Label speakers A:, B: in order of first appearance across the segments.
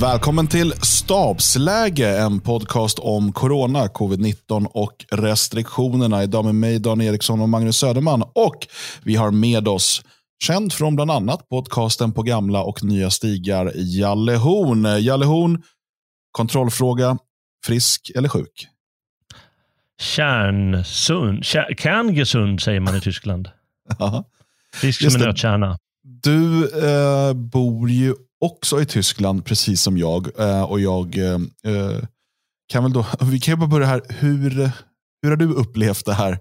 A: Välkommen till Stabsläge, en podcast om corona, covid-19 och restriktionerna. Idag med mig, Dan Eriksson och Magnus Söderman. Och vi har med oss, känd från bland annat podcasten på gamla och nya stigar, Jalle Horn. Jalle Horn, kontrollfråga, frisk eller sjuk?
B: Kärnsund, Kär, Kerngesund säger man i Tyskland. Frisk som en nötkärna.
A: Du eh, bor ju också i Tyskland, precis som jag. Eh, och jag eh, eh kan väl då, vi kan ju bara börja här. Hur, hur har du upplevt det här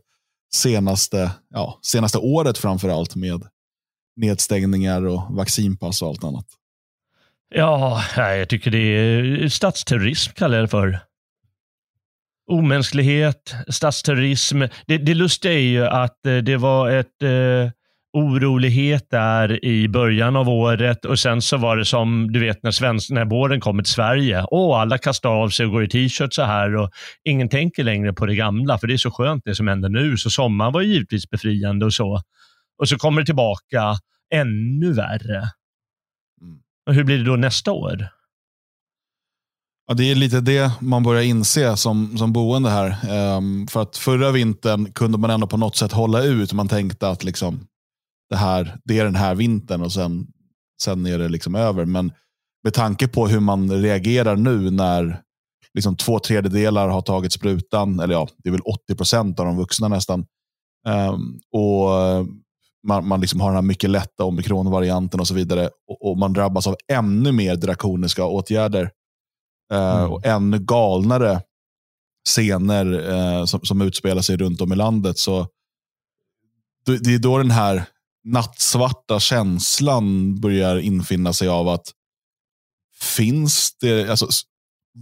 A: senaste, ja, senaste året framför allt med nedstängningar och vaccinpass och allt annat?
B: Ja, jag tycker det är statsterrorism kallar jag det för. Omänsklighet, statsterrorism. Det, det lustiga är ju att eh, det var ett eh, orolighet där i början av året och sen så var det som du vet när, svensk, när våren kommer till Sverige. Åh, alla kastar av sig och går i t-shirt så här och ingen tänker längre på det gamla för det är så skönt det som händer nu. Så sommaren var givetvis befriande och så. Och så kommer det tillbaka ännu värre.
A: Mm.
B: Och hur blir det då nästa år?
A: Ja, det är lite det man börjar inse som, som boende här. Ehm, för att förra vintern kunde man ändå på något sätt hålla ut. Man tänkte att liksom, det, här, det är den här vintern och sen, sen är det liksom över. Men med tanke på hur man reagerar nu när liksom två tredjedelar har tagit sprutan, eller ja, det är väl 80 procent av de vuxna nästan. Ehm, och man, man liksom har den här mycket lätta omikronvarianten och så vidare. Och, och man drabbas av ännu mer drakoniska åtgärder. Eh,
B: Mm.
A: och ännu galnare scener eh, som, som utspelar sig runt om i landet. Så det, det är då den här nattsvarta känslan börjar infinna sig av att finns det, alltså,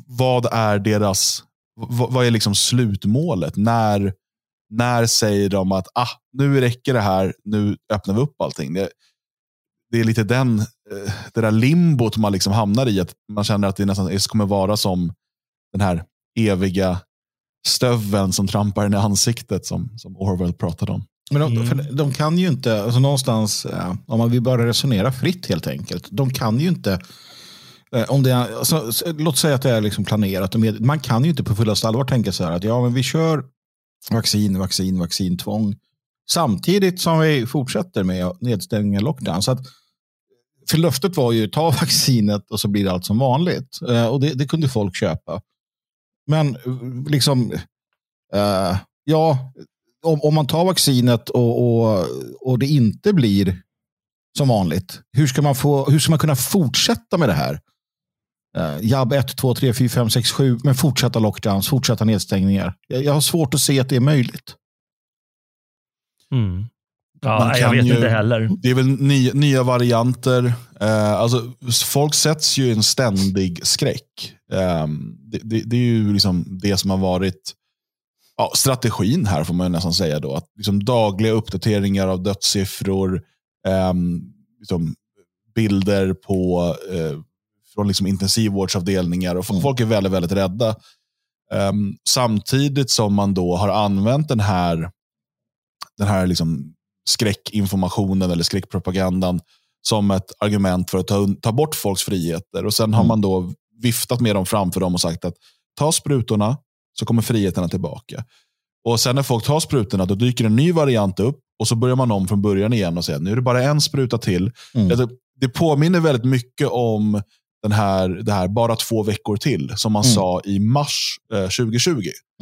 A: vad är deras, vad, vad är liksom slutmålet? När, när säger de att ah, nu räcker det här, nu öppnar vi upp allting. Det, det är lite den, eh, det där limbot man liksom hamnar i. Att man känner att det nästan det kommer vara som den här eviga stöveln som trampar en i ansiktet som, som Orwell pratade om.
C: Men de,
B: Mm.
C: de kan ju inte, alltså någonstans, eh, om man vill bara resonera fritt helt enkelt. De kan ju inte, eh, om det är, alltså, låt säga att det är liksom planerat. Med, man kan ju inte på fullaste allvar tänka så här att ja, men vi kör vaccin, vaccin, vaccintvång. Samtidigt som vi fortsätter med nedstängningar, lockdown. Så att, för löftet var ju ta vaccinet och så blir allt som vanligt. Eh, och det, det kunde folk köpa. Men liksom, eh, ja, om, om man tar vaccinet och, och, och det inte blir som vanligt, hur ska man, få, hur ska man kunna fortsätta med det här? Uh, jabb 1, 2, 3, 4, 5, 6, 7, men fortsätta lockdowns, fortsätta nedstängningar. Jag, jag har svårt att se att det är möjligt.
B: Mm.
A: Man
B: Ja, jag vet
A: ju-
B: inte heller.
A: Det är väl ny, nya varianter. Eh, alltså, folk sätts ju i en ständig skräck. Eh, det, det, det är ju liksom det som har varit ja, strategin här, får man ju nästan säga. då. Att liksom dagliga uppdateringar av dödssiffror, ehm, liksom bilder på, eh, från liksom intensivvårdsavdelningar. Och
C: Mm.
A: Folk är väldigt, väldigt rädda. Ehm, samtidigt som man då har använt den här, den här liksom skräckinformationen eller skräckpropagandan som ett argument för att ta, ta bort folks friheter. Och Sen har
C: Mm.
A: man då viftat med dem framför dem och sagt att ta sprutorna så kommer friheterna tillbaka. Och Sen när folk tar sprutorna då dyker en ny variant upp och så börjar man om från början igen och säger nu är det bara en spruta till.
C: Mm.
A: Alltså, det påminner väldigt mycket om den här, det här bara två veckor till som man
C: Mm.
A: sa i mars eh, 2020.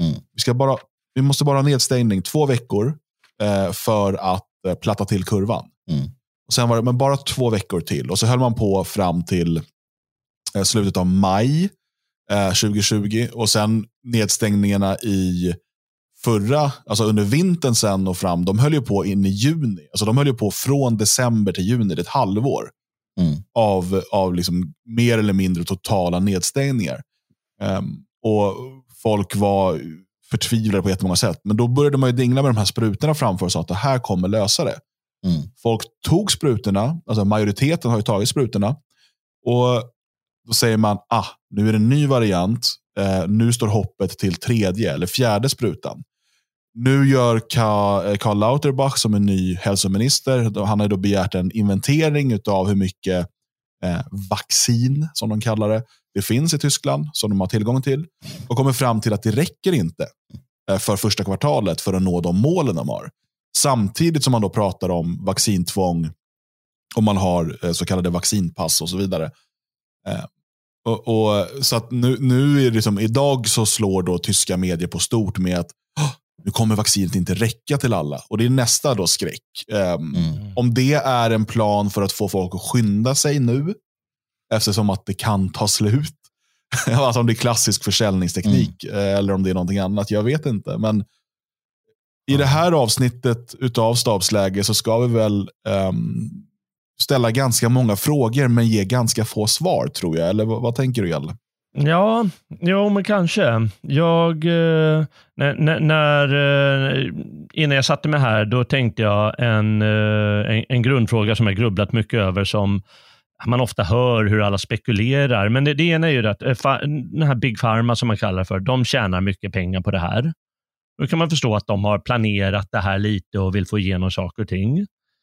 C: Mm.
A: Vi, ska bara, vi måste bara ha nedstängning två veckor eh, för att eh, platta till kurvan.
C: Mm.
A: Och sen var det men bara två veckor till. Och så höll man på fram till eh, slutet av maj eh, 2020. Och sen nedstängningarna i förra, alltså under vintern sen och fram, de höll ju på in i juni. Alltså de höll ju på från december till juni, det är ett halvår
C: Mm.
A: av, av liksom mer eller mindre totala nedstängningar. Ehm, och folk var förtvivlade på jättemånga sätt. Men då började man ju dingla med de här sprutorna framför sa att det här kommer lösa det.
C: Mm.
A: Folk tog sprutorna, alltså majoriteten har ju tagit sprutorna. Och då säger man, ah, nu är det en ny variant. Eh, nu står hoppet till tredje eller fjärde sprutan. Nu gör eh, Karl Lauterbach som är ny hälsominister, han har då begärt en inventering av hur mycket eh, vaccin, som de kallar det. Det finns i Tyskland, som de har tillgång till. Och kommer fram till att det räcker inte eh, för första kvartalet för att nå de målen de har. Samtidigt som man då pratar om vaccintvång och man har eh, så kallade vaccinpass och så vidare. Eh, och, och, så att nu, nu är det liksom, idag så slår då tyska medier på stort med att nu kommer vaccinet inte räcka till alla. Och det är nästa då skräck. Um, mm. Om det är en plan för att få folk att skynda sig nu, eftersom att det kan ta slut. alltså om det är klassisk försäljningsteknik mm. Eh, eller om det är någonting annat, jag vet inte. Men i det här avsnittet av stabsläge så ska vi väl um, ställa ganska många frågor men ge ganska få svar tror jag. Eller vad, vad tänker du Jalle?
B: Ja, jo men kanske. Jag, eh, när, när, eh, innan jag satte mig här, då tänkte jag en, eh, en, en, grundfråga som jag grubblat mycket över som man ofta hör hur alla spekulerar. Men det, det ena är ju att den här Big Pharma som man kallar för, de tjänar mycket pengar på det här. Då kan man förstå att de har planerat det här lite och vill få igenom saker och ting.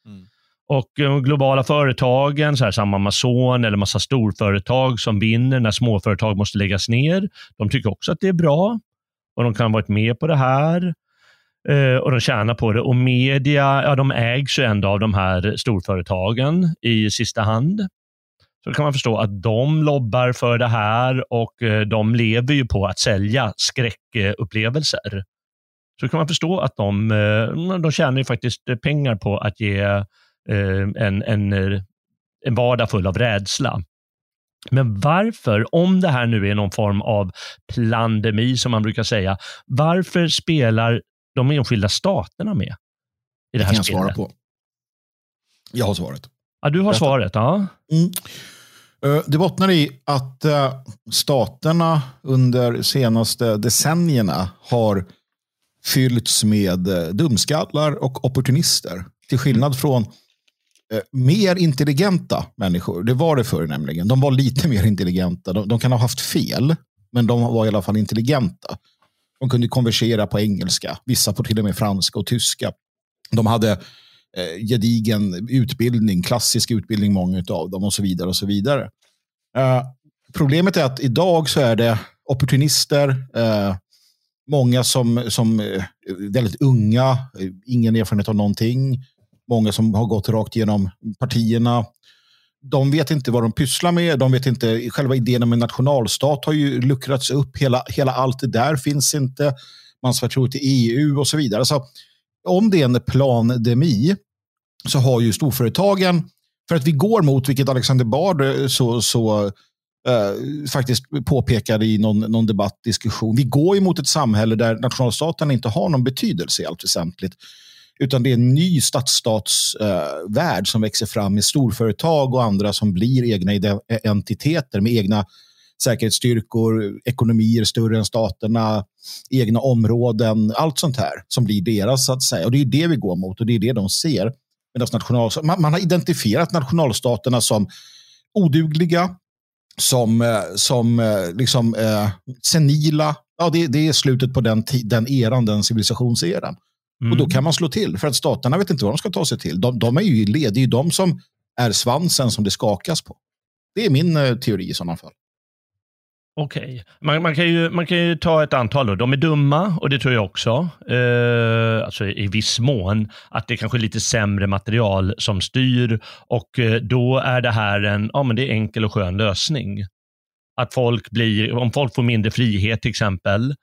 B: Mm. Och de globala företagen, så här, som Amazon eller massa storföretag som vinner när småföretag måste läggas ner, de tycker också att det är bra och de kan ha varit med på det här eh, och de tjänar på det. Och media, ja, de ägs ju ändå av de här storföretagen i sista hand. Så kan man förstå att de lobbar för det här och eh, de lever ju på att sälja skräckupplevelser. Så kan man förstå att de, de tjänar ju faktiskt pengar på att ge en, en, eh, en vardag full av rädsla. Men varför, om det här nu är någon form av pandemi som man brukar säga, varför spelar de enskilda staterna med i det här
C: det
B: spelet?
C: Jag svara på. Jag har svaret.
B: Ja, du har Berätta. svaret, ja. Mm.
C: Eh, det bottnar i att staterna under senaste decennierna har fyllts med dumskallar och opportunister. Till skillnad från Eh, Eh, mer intelligenta människor. Det var det förr nämligen. De var lite mer intelligenta. De, de, kan ha haft fel, men de var i alla fall intelligenta. De kunde konversera på engelska, vissa på till och med franska och tyska. De hade eh, gedigen utbildning, klassisk utbildning, många av dem och så vidare. och så vidare. Eh, problemet är att idag så är det opportunister, eh, många som, som är väldigt unga, eh, ingen erfarenhet av någonting, många som har gått rakt genom partierna. De vet inte vad de pysslar med. De vet inte, själva idén om en nationalstat har ju luckrats upp. Hela, hela allt det där finns inte. Man svär tro till EU och så vidare. Så om det är en plandemi så har ju storföretagen, för att vi går mot, vilket Alexander Bard eh, så, så Uh, faktiskt påpekade i någon, någon debattdiskussion. Vi går mot ett samhälle där nationalstaten inte har någon betydelse i allt väsentligt. Utan det är en ny stadsstatsvärld eh, som växer fram med storföretag och andra som blir egna e- entiteter med egna säkerhetsstyrkor, ekonomier större än staterna, egna områden, allt sånt här som blir deras så att säga. Och det är det vi går mot och det är det de ser. National, man, man har identifierat nationalstaterna som odugliga, som, eh, som eh, liksom, eh, senila. Ja, det, det, är slutet på den, den eran, den civilisationseran. Mm. Och då kan man slå till, för att staterna vet inte vad de ska ta sig till. De, de är ju i led, det är ju de som är svansen som det skakas på. Det är min eh, teori i sådana fall.
B: Okej, okay. man, man, kan ju, man kan ju ta ett antal. Då. De är dumma och det tror jag också. Eh, alltså i viss mån. Att det är kanske är lite sämre material som styr och eh, då är det här en ja, men det är enkel och skön lösning. Att folk blir, om folk får mindre frihet till exempel,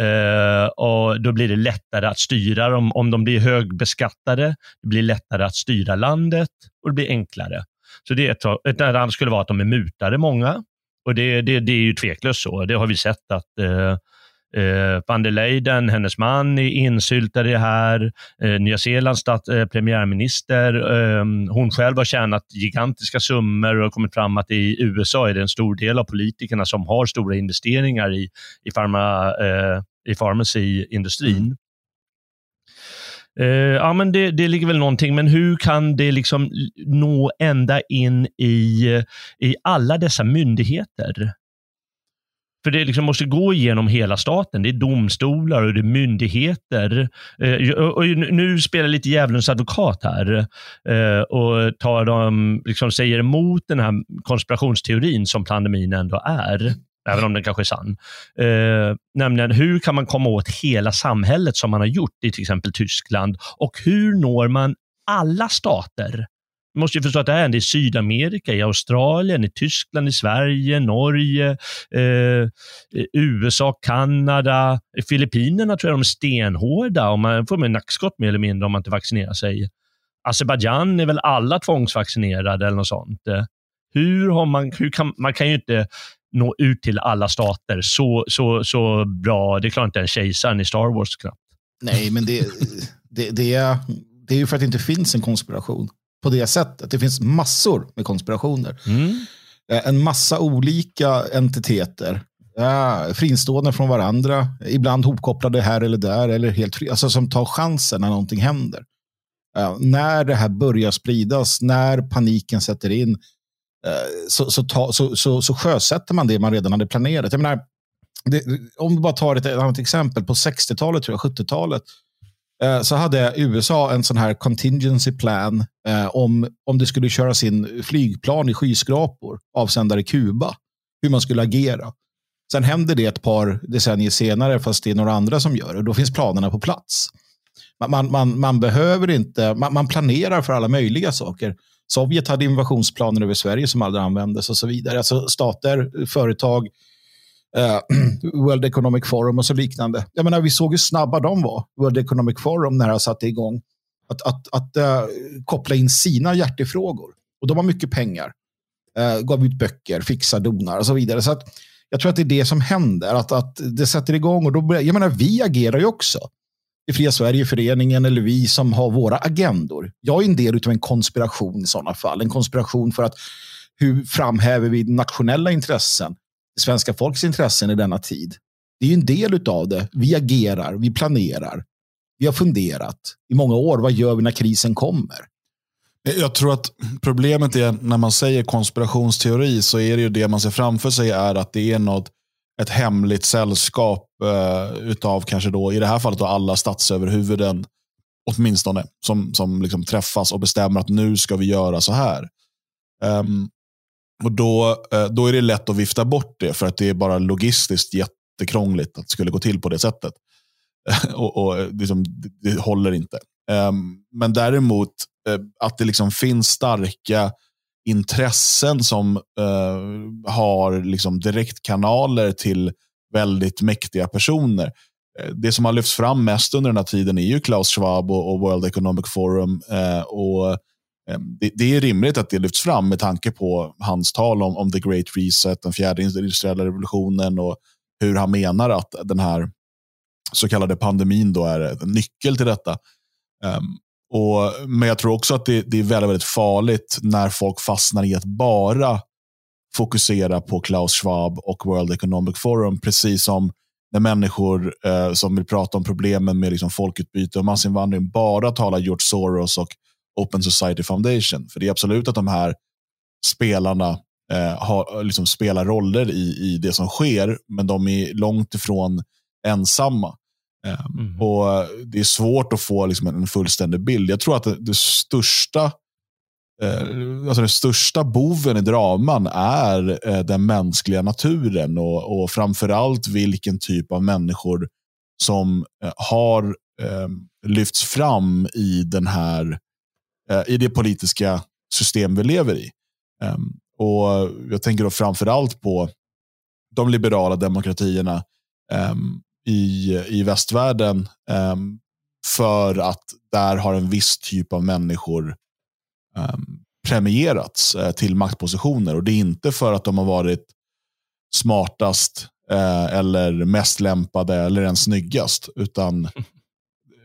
B: eh, och då blir det lättare att styra dem. Om de blir högbeskattade, det blir lättare att styra landet och det blir enklare. Så det är ett, ett annat skulle vara att de är mutade många. Och det, det, det är ju tveklöst så. Det har vi sett att eh, Eh, van der Leyen, hennes man, är insyltad i det här. Eh, Nya Zeelands stat, eh, premiärminister, eh, hon själv har tjänat gigantiska summor och kommit fram att i USA är det en stor del av politikerna som har stora investeringar i, i, pharma, eh, i pharmacy-industrin. Mm. Uh, ja, men det, det ligger väl någonting, men hur kan det liksom nå ända in i, i alla dessa myndigheter? För det liksom måste gå igenom hela staten. Det är domstolar och det är myndigheter. Eh, och nu spelar jag lite djävulens advokat här eh, och tar dem, liksom säger emot den här konspirationsteorin som pandemin ändå är även om den kanske är sann. Eh, nämligen hur kan man komma åt hela samhället som man har gjort i till exempel Tyskland och hur når man alla stater? Du måste ju förstå att det här är i Sydamerika, i Australien, i Tyskland, i Sverige, Norge, eh, eh USA, Kanada, Filippinerna tror jag de är stenhårda och man får med nackskott mer eller mindre om man inte vaccinerar sig. Azerbajdzjan är väl alla tvångsvaccinerade eller något sånt. Hur har man, hur kan, man kan ju inte nå ut till alla stater så, så, så bra. Det klarar inte en kejsaren i Star Wars knappt.
C: Nej, men det, det, det, är, det är ju för att det inte finns en konspiration på det sättet. Det finns massor med konspirationer. Mm. En massa olika entiteter. Ja, fristående från varandra, ibland hopkopplade här eller där, eller helt fri, alltså som tar chansen när någonting händer. Ja, när det här börjar spridas, när paniken sätter in, så, så, ta, så, så, så sjösätter man det man redan hade planerat. Jag menar, det, om vi bara tar ett annat exempel. På 60-talet, tror jag, 70-talet, eh, Eh, så hade USA en sån här contingency plan eh, om, om det skulle köras in flygplan i skyskrapor avsändare Kuba. Hur man skulle agera. Sen händer det ett par decennier senare, fast det är några andra som gör det. Då finns planerna på plats. Man, man, man, man behöver inte, man, man planerar för alla möjliga saker. Sovjet hade invasionsplaner över Sverige som aldrig användes och så vidare. Alltså stater, företag, eh, World Economic Forum och så liknande. Jag menar, vi såg hur snabba de var, World Economic Forum, när de satte igång. Att, att, att eh, koppla in sina hjärtefrågor. Och de har mycket pengar. Eh, gav ut böcker, fixar donar och så vidare. Så att, jag tror att det är det som händer. Att, att det sätter igång och då börjar, jag menar, vi agerar ju också i Fria Sverige-föreningen eller vi som har våra agendor. Jag är en del av en konspiration i sådana fall. En konspiration för att hur framhäver vi nationella intressen, svenska folks intressen i denna tid. Det är en del av det. Vi agerar, vi planerar. Vi har funderat i många år. Vad gör vi när krisen kommer?
A: Eh, jag tror att problemet är när man säger konspirationsteori så är det ju det man ser framför sig är att det är något ett hemligt sällskap eh, utav kanske då, i det här fallet då alla statsöverhuvuden, åtminstone, som, som liksom träffas och bestämmer att nu ska vi göra så här. Um, och då, eh, då är det lätt att vifta bort det, för att det är bara logistiskt jättekrångligt att det skulle gå till på det sättet. och, och eh, liksom, det, håller inte. Ehm, men däremot eh, att det liksom finns starka intressen som har liksom direktkanaler till väldigt mäktiga personer. Det som har lyfts fram mest under den här tiden är ju Klaus Schwab och, World Economic Forum. Och Ehm, det, det, är rimligt att det lyfts fram med tanke på hans tal om, om the great reset, den fjärde industriella revolutionen och hur han menar att den här så kallade pandemin då är en nyckel till detta. Um, och, men jag tror också att det, det, är väldigt, väldigt farligt när folk fastnar i att bara fokusera på Klaus Schwab och World Economic Forum. Precis som när människor eh, som vill prata om problemen med liksom, folkutbyte och massinvandring bara talar George Soros och Open Society Foundation. För det är absolut att de här spelarna eh, har, liksom, spelar roller i, i det som sker, men de är långt ifrån ensamma. Ehm, mm. Och Det är svårt att få liksom en fullständig bild. Jag tror att det, det största eh, alltså den största boven i draman är eh, den mänskliga naturen och, och framförallt vilken typ av människor som eh, har ehm, lyfts fram i, den här, Eh, i det politiska system vi lever i. Ehm, och Jag tänker då framförallt på de liberala demokratierna ehm, i, i västvärlden ehm, för att där har en viss typ av människor premierats eh, till maktpositioner. Och Det är inte för att de har varit smartast eh, eller mest lämpade eller ens snyggast. Utan,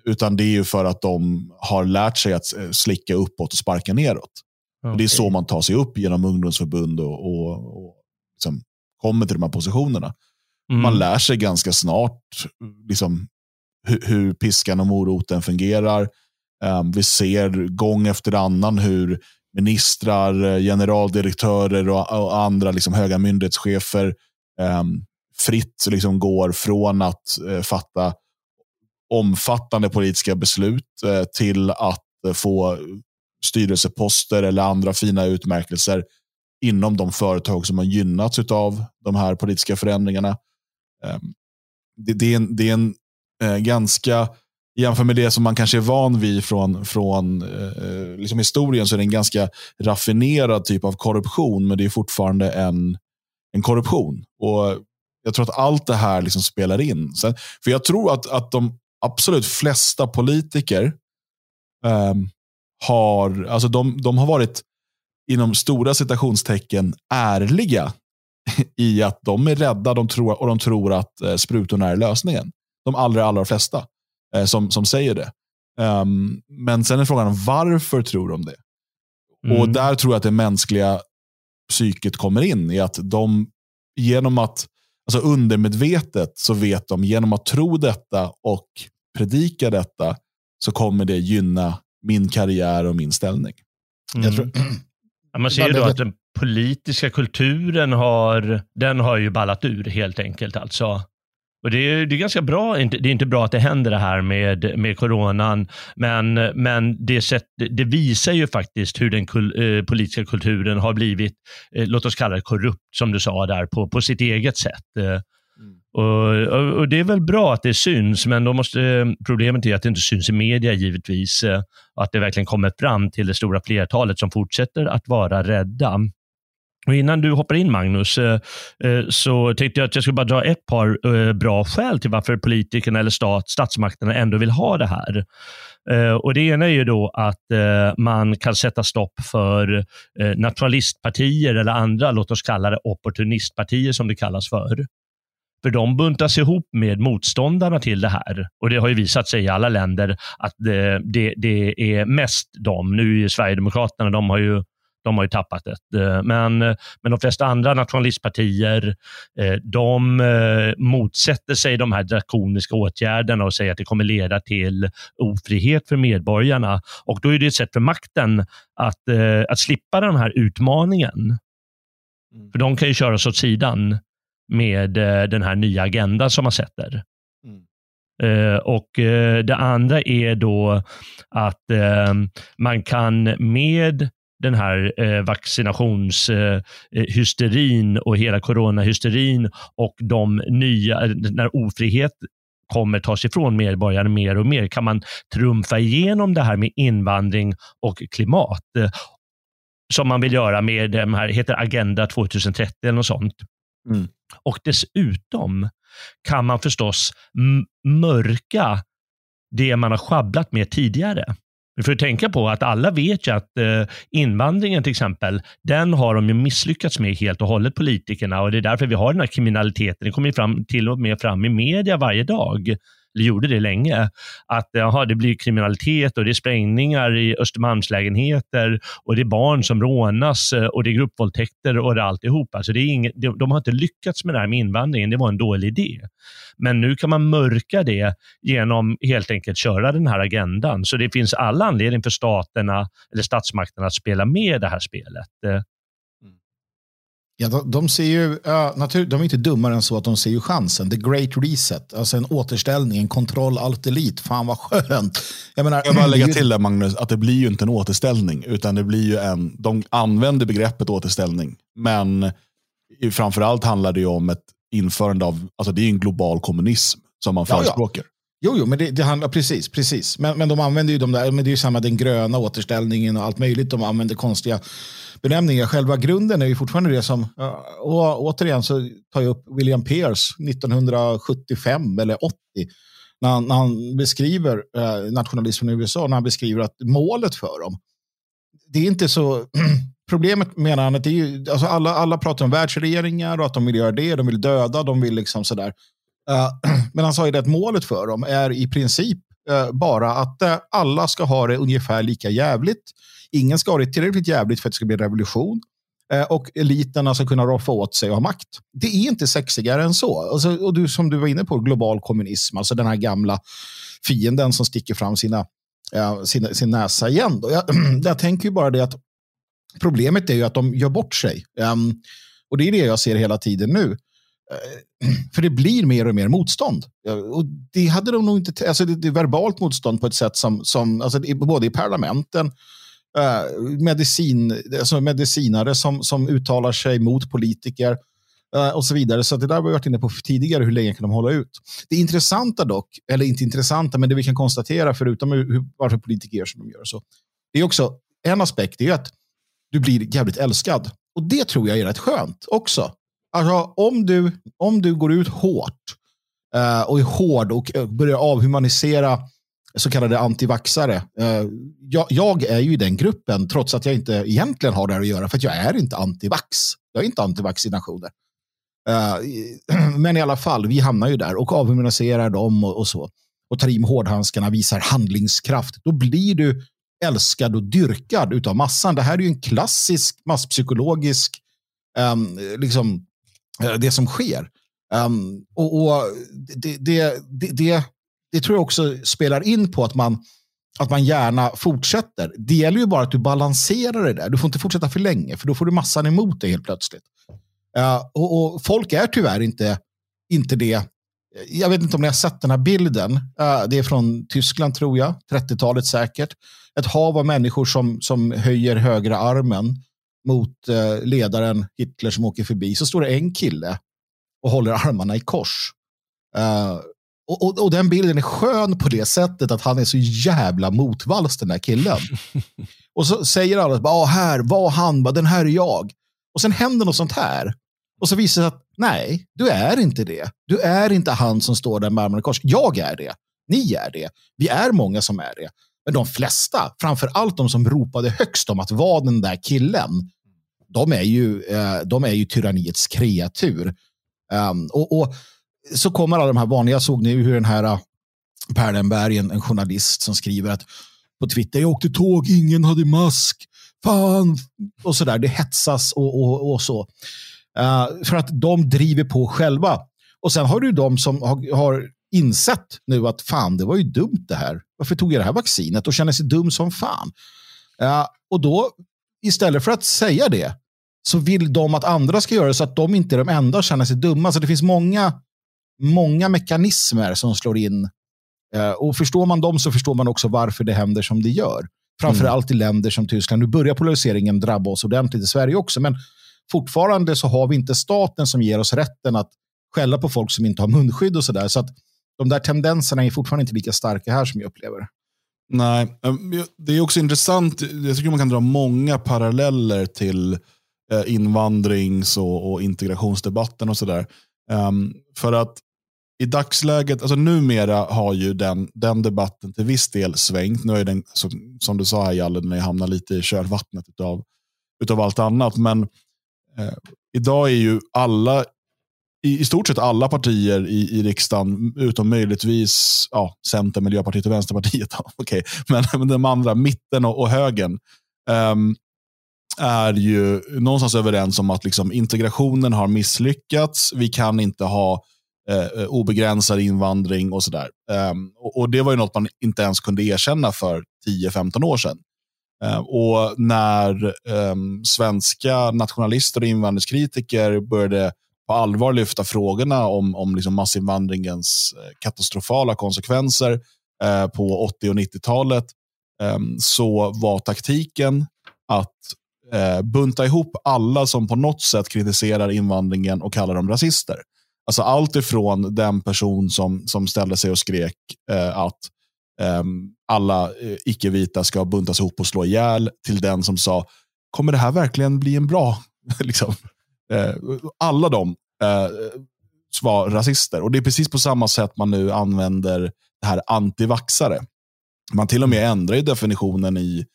A: utan det är ju för att de har lärt sig att eh, slicka uppåt och sparka neråt. Okay. Och det är så man tar sig upp genom ungdomsförbund och, och, och liksom kommer till de här positionerna. Mm. Man lär sig ganska snart liksom, hur, hur piskan och moroten fungerar. Um, vi ser gång efter annan hur ministrar, generaldirektörer och, och andra liksom höga myndighetschefer um, fritt liksom går från att eh, fatta omfattande politiska beslut eh, till att eh, få styrelseposter eller andra fina utmärkelser inom de företag som har gynnats av de här politiska förändringarna. Ehm, det, är en, det är en eh, ganska, jämfört med det som man kanske är van vid från, från liksom historien, så är det en ganska raffinerad typ av korruption, men det är fortfarande en, en korruption. Och Jag tror att allt det här liksom spelar in. Sen, för Jag tror att, att de absolut flesta politiker um, har, alltså de, de har varit inom stora citationstecken ärliga i att de är rädda de tror, och de tror att eh, sprutorna är lösningen. De allra, allra flesta eh, som, som säger det. Um, men sen är frågan varför tror de det? Mm. Och där tror jag att det mänskliga psyket kommer in i att de genom att, alltså undermedvetet så vet de genom att tro detta och predika detta så kommer det gynna min karriär och min ställning.
B: Mm. Jag tror, Ja, man ser ju då att den politiska kulturen har, den har ju ballat ur helt enkelt. alltså. Och det är, det är ganska bra, det är inte bra att det händer det här med, med coronan, men, men det, sätt, det visar ju faktiskt hur den kul, eh, politiska kulturen har blivit, eh, låt oss kalla det korrupt, som du sa där, på, på sitt eget sätt. Eh, och, och, och, Det är väl bra att det syns, men då måste, problemet är att det inte syns i media givetvis. Eh, att det verkligen kommer fram till det stora flertalet som fortsätter att vara rädda. Och innan du hoppar in Magnus, eh, eh, så tänkte jag att jag skulle bara dra ett par eh, bra skäl till varför politikerna eller stat, statsmakterna ändå vill ha det här. Och Det ena är ju då att man kan sätta stopp för nationalistpartier eller andra, låt oss kalla det opportunistpartier som det kallas för. För de buntas ihop med motståndarna till det här. Och det har ju visat sig i alla länder att det, det, det är mest de. Nu är Sverigedemokraterna, de har ju de har ju tappat det. Men, men de flesta andra nationalistpartier eh, de eh, motsätter sig de här drakoniska åtgärderna och säger att det kommer leda till ofrihet för medborgarna. Och då är det ett sätt för makten att, eh, att slippa den här utmaningen. Mm. För de kan ju köras åt sidan med eh, den här nya agendan som man sätter. Mm. Uh, och uh, Det andra är då att uh, man kan med den här vaccinationshysterin och hela coronahysterin och de nya, när ofrihet kommer tas ifrån medborgarna mer och mer, kan man trumfa igenom det här med invandring och klimat som man vill göra med de här, heter Agenda 2030 eller något sånt. Mm. Och dessutom kan man förstås mörka det man har schabblat med tidigare. Vi får tänka på att alla vet ju att eh, invandringen till exempel, den har de ju misslyckats med helt och hållet, politikerna. Och det är därför vi har den här kriminaliteten. Det kommer fram, till och med fram i media varje dag gjorde det länge, att jaha, det blir kriminalitet och det är sprängningar i Östermalmslägenheter och det är barn som rånas eh, och det är gruppvåldtäkter och det alltihop. Alltså det är inget, de har inte lyckats med det här med invandringen. Det var en dålig idé. Men nu kan man mörka det genom helt enkelt köra den här agendan. Så det finns alla anledning för staterna eller statsmakterna att spela med i det här spelet.
C: Ja, de, de, ser ju, uh, natur, de är inte dummare än så att de ser ju chansen. The great reset, alltså en återställning, en kontroll alt delete. Fan vad skönt.
A: Jag, menar, jag bara lägga till där Magnus, att det blir ju inte en återställning. Utan det blir ju en, de använder begreppet återställning. Men framförallt handlar det ju om ett införande av, alltså det är en global kommunism som man förespråkar. Ja, ja.
C: Jo, jo, men det, det, handlar precis, precis. Men, men de använder ju de där, men det är ju samma den gröna återställningen och allt möjligt. De använder konstiga benämningar. Själva grunden är ju fortfarande det som, och återigen så tar jag upp William Pierce 1975 eller 80. När han, när han beskriver eh, nationalismen i USA, när han beskriver att målet för dem, det är inte så, problemet menar han att det är ju, alltså alla, alla pratar om världsregeringar och att de vill göra det, de vill döda, de vill liksom sådär. Eh, men han sa ju det att målet för dem är i princip eh, bara att eh, alla ska ha det ungefär lika jävligt. Ingen ska ha det tillräckligt jävligt för att det ska bli revolution. Och eliterna ska kunna roffa åt sig och ha makt. Det är inte sexigare än så. Alltså, och du som du var inne på, global kommunism, alltså den här gamla fienden som sticker fram sina, uh, sin, sin näsa igen. Jag, jag tänker ju bara det att problemet är ju att de gör bort sig. Um, och det är det jag ser hela tiden nu. för det blir mer och mer motstånd. Och det hade de nog inte, alltså det, det är verbalt motstånd på ett sätt som, som alltså både i parlamenten, eh, medicin, alltså medicinare som, som uttalar sig mot politiker eh, och så vidare. Så det där har vi varit inne på tidigare, hur länge kan de hålla ut? Det intressanta dock, eller inte intressanta, men det vi kan konstatera, förutom hur, varför politiker gör som de gör, så det är också en aspekt, det är att du blir jävligt älskad. Och det tror jag är rätt skönt också. Alltså, om, du, om du går ut hårt eh, och är hård och eh, börjar avhumanisera så kallade antivaxare. Eh, jag, jag, är ju i den gruppen trots att jag inte egentligen har det här att göra för att jag är inte antivax. Jag är inte antivaccinationer. Eh, men i alla fall, vi hamnar ju där och avhumaniserar dem och, och så. Och tar i med hårdhandskarna, visar handlingskraft. Då blir du älskad och dyrkad av massan. Det här är ju en klassisk masspsykologisk um, liksom, Eh, det som sker. Um, och, och det, det, det, det, tror jag också spelar in på att man, att man gärna fortsätter. Det gäller ju bara att du balanserar det där. Du får inte fortsätta för länge, för då får du massan emot dig helt plötsligt. Uh, och, och, folk är tyvärr inte, inte det. Jag vet inte om ni har sett den här bilden. Uh, det är från Tyskland tror jag, 30-talet säkert. Ett hav av människor som, som höjer högra armen mot eh, ledaren Hitler som åker förbi så står det en kille och håller armarna i kors. Uh, och, och, och, den bilden är skön på det sättet att han är så jävla motvalls den där killen. och så säger alla, ah, här var han, den här är jag. Och sen händer något sånt här. Och så visar det sig att nej, du är inte det. Du är inte han som står där med armarna i kors. Jag är det. Ni är det. Vi är många som är det. Men de flesta, framför allt de som ropade högst om att vara den där killen, de är ju, eh, de är ju tyranniets kreatur. Ehm, och, och, så kommer alla de här vanliga, jag såg nu hur den här eh, Perlenberg, en, en journalist som skriver att på Twitter, jag åkte tåg, ingen hade mask, fan, och så där. Det hetsas och, och, och så. Uh, för att de driver på själva. Och sen har du de som har, har insett nu att fan, det var ju dumt det här. Varför tog jag det här vaccinet och känner sig dum som fan? Uh, och då, istället för att säga det, så vill de att andra ska göra det så att de inte är de enda och känner sig dumma. Så det finns många, många mekanismer som slår in. Uh, och förstår man dem så förstår man också varför det händer som det gör. Framförallt mm. i länder som Tyskland. Nu börjar polariseringen drabba oss ordentligt i Sverige också, men fortfarande så har vi inte staten som ger oss rätten att skälla på folk som inte har munskydd och sådär. Så att de där tendenserna är fortfarande inte lika starka här som jag upplever.
A: Nej, eh, det är också intressant. Jag tycker man kan dra många paralleller till eh, invandrings och, och integrationsdebatten och sådär. Um, för att i dagsläget, alltså numera har ju den, den debatten till viss del svängt. Nu är den, som, som du sa här Jalle, den hamnar lite i kölvattnet utav, utav allt annat. Men eh, idag är ju alla i, i stort sett alla partier i, i riksdagen, utom möjligtvis ja, Centern, Miljöpartiet och Vänsterpartiet. okay. men, men de andra, mitten och, och högern, um, är ju någonstans överens om att liksom, integrationen har misslyckats. Vi kan inte ha eh, obegränsad invandring och sådär. Um, och, och, Det var ju något man inte ens kunde erkänna för 10-15 år sedan. Uh, och när um, svenska nationalister och invandringskritiker började på allvar lyfta frågorna om, om liksom massinvandringens eh, katastrofala konsekvenser eh, på 80 och 90-talet eh, så var taktiken att eh, bunta ihop alla som på något sätt kritiserar invandringen och kallar dem rasister. Alltså allt ifrån den person som, som ställde sig och skrek eh, att ehm, eh, alla icke-vita ska buntas ihop och slå ihjäl till den som sa, kommer det här verkligen bli en bra liksom, alla de eh, var rasister. Och Det är precis på samma sätt man nu använder det här antivaxare. Man till och med ändrar ju definitionen i,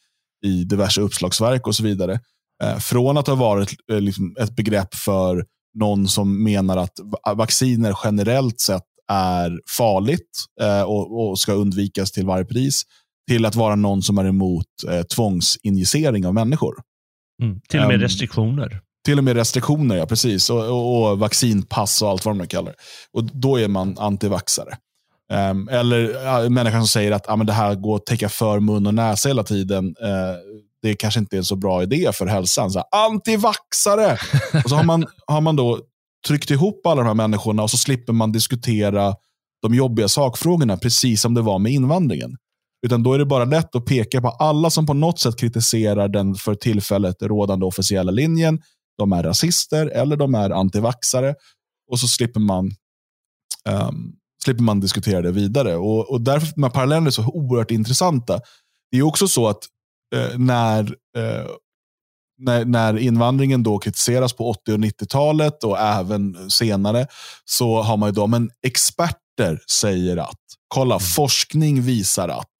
A: i diverse uppslagsverk och så vidare. Eh, från att ha varit eh, liksom ett begrepp för någon som menar att vacciner generellt sett är farligt eh, och, och, ska undvikas till varje pris, till att vara någon som är emot eh, tvångsinjicering av människor.
B: Mm, till och med um, restriktioner.
A: Till och med restriktioner, ja precis. Och, och, och vaccinpass och allt vad de kallar det. Och Då är man antivaxare. Um, eller ja, människan som säger att ah, men det här går att täcka för mun och näsa hela tiden. Uh, det kanske inte är en så bra idé för hälsan. Så här, antivaxare! och så har man, har man då tryckt ihop alla de här människorna och så slipper man diskutera de jobbiga sakfrågorna, precis som det var med invandringen. Utan då är det bara lätt att peka på alla som på något sätt kritiserar den för tillfället rådande officiella linjen. De är rasister eller de är antivaxare. Och så slipper man, um, slipper man diskutera det vidare. Och, och därför de här parallellerna är så oerhört intressanta. Det är också så att eh, när, eh, när, när invandringen då kritiseras på 80 och 90-talet och även senare så har man ju då, men experter säger att, kolla, mm. forskning visar att.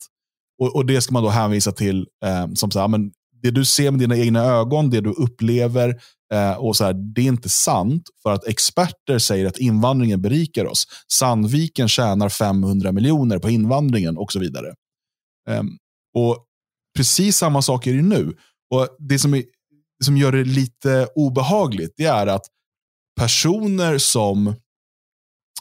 A: Och, och, Det ska man då hänvisa till eh, som så här, men det du ser med dina egna ögon, det du upplever, eh, och så här, det är inte sant för att experter säger att invandringen berikar oss. Sandviken tjänar 500 miljoner på invandringen och så vidare. Eh, och Precis samma sak är det nu. Och Det som, är, som gör det lite obehagligt det är att personer som,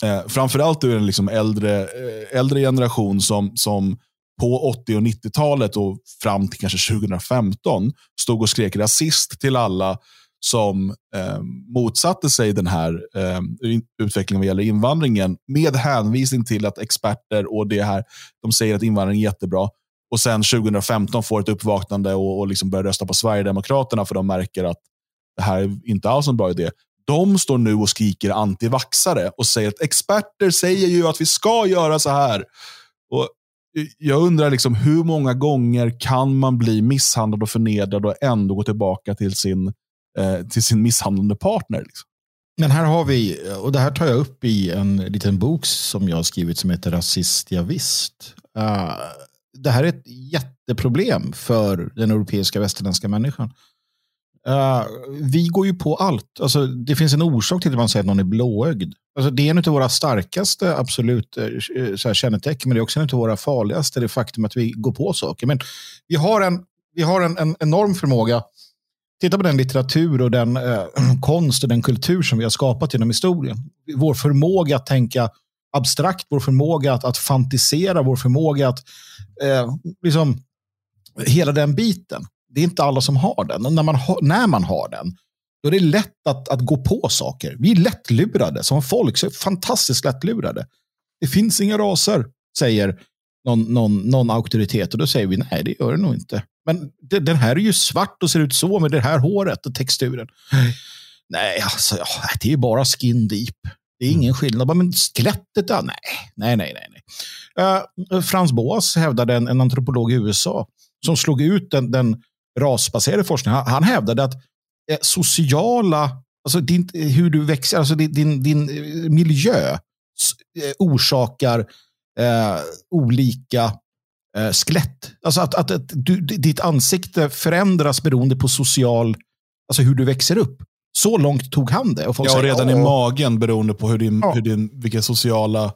A: eh, framförallt ur en liksom äldre, eh, äldre generation som, som på 80 och 90-talet och fram till kanske 2015 stod och skrek rasist till alla som eh, motsatte sig den här eh, utvecklingen vad gäller invandringen med hänvisning till att experter och det här, de säger att invandring är jättebra och sen 2015 får ett uppvaknande och, och liksom börjar rösta på Sverigedemokraterna för de märker att det här är inte alls en bra idé. De står nu och skriker antivaxare och säger att experter säger ju att vi ska göra så här. Och jag undrar liksom, hur många gånger kan man bli misshandlad och förnedrad och ändå gå tillbaka till sin, eh, till sin misshandlande partner? Liksom?
C: Men här har vi, och det här tar jag upp i en liten bok som jag har skrivit som heter Rasist, ja, visst. Uh, det här är ett jätteproblem för den europeiska västerländska människan. Uh, vi går ju på allt. Alltså, det finns en orsak till att man säger att någon är blåögd. Alltså, det är en av våra starkaste absolut uh, så här, kännetecken, men det är också en av våra farligaste, det faktum att vi går på saker. Men vi har en, vi har en, en enorm förmåga. Titta på den litteratur och den uh, konst och den kultur som vi har skapat genom historien. Vår förmåga att tänka abstrakt, vår förmåga att, att fantisera, vår förmåga att eh, liksom, hela den biten. Det är inte alla som har den. Och när man, ha, när man har den, då är det lätt att, att gå på saker. Vi är lättlurade som folk, så fantastiskt lättlurade. Det finns inga raser, säger någon, någon, någon auktoritet. Och då säger vi nej, det gör det nog inte. Men det, den här är ju svart och ser ut så med det här håret och texturen. Nej, alltså, det är bara skin deep. Det är ingen skillnad. Men skelettet, ja, nej. Nej, nej, nej. nej. Uh, Frans Boas hävdade, en, en, antropolog i USA, som slog ut den, den rasbaserade forskningen. Han, han hävdade att eh, sociala, alltså din, hur du växer, alltså din, din, din eh, miljö eh, orsakar eh, olika eh, skelett. Alltså att, att, att du, ditt ansikte förändras beroende på social, alltså hur du växer upp. Så långt tog han det.
A: Och ja, och redan i magen beroende på hur din, ja. hur din, vilka sociala,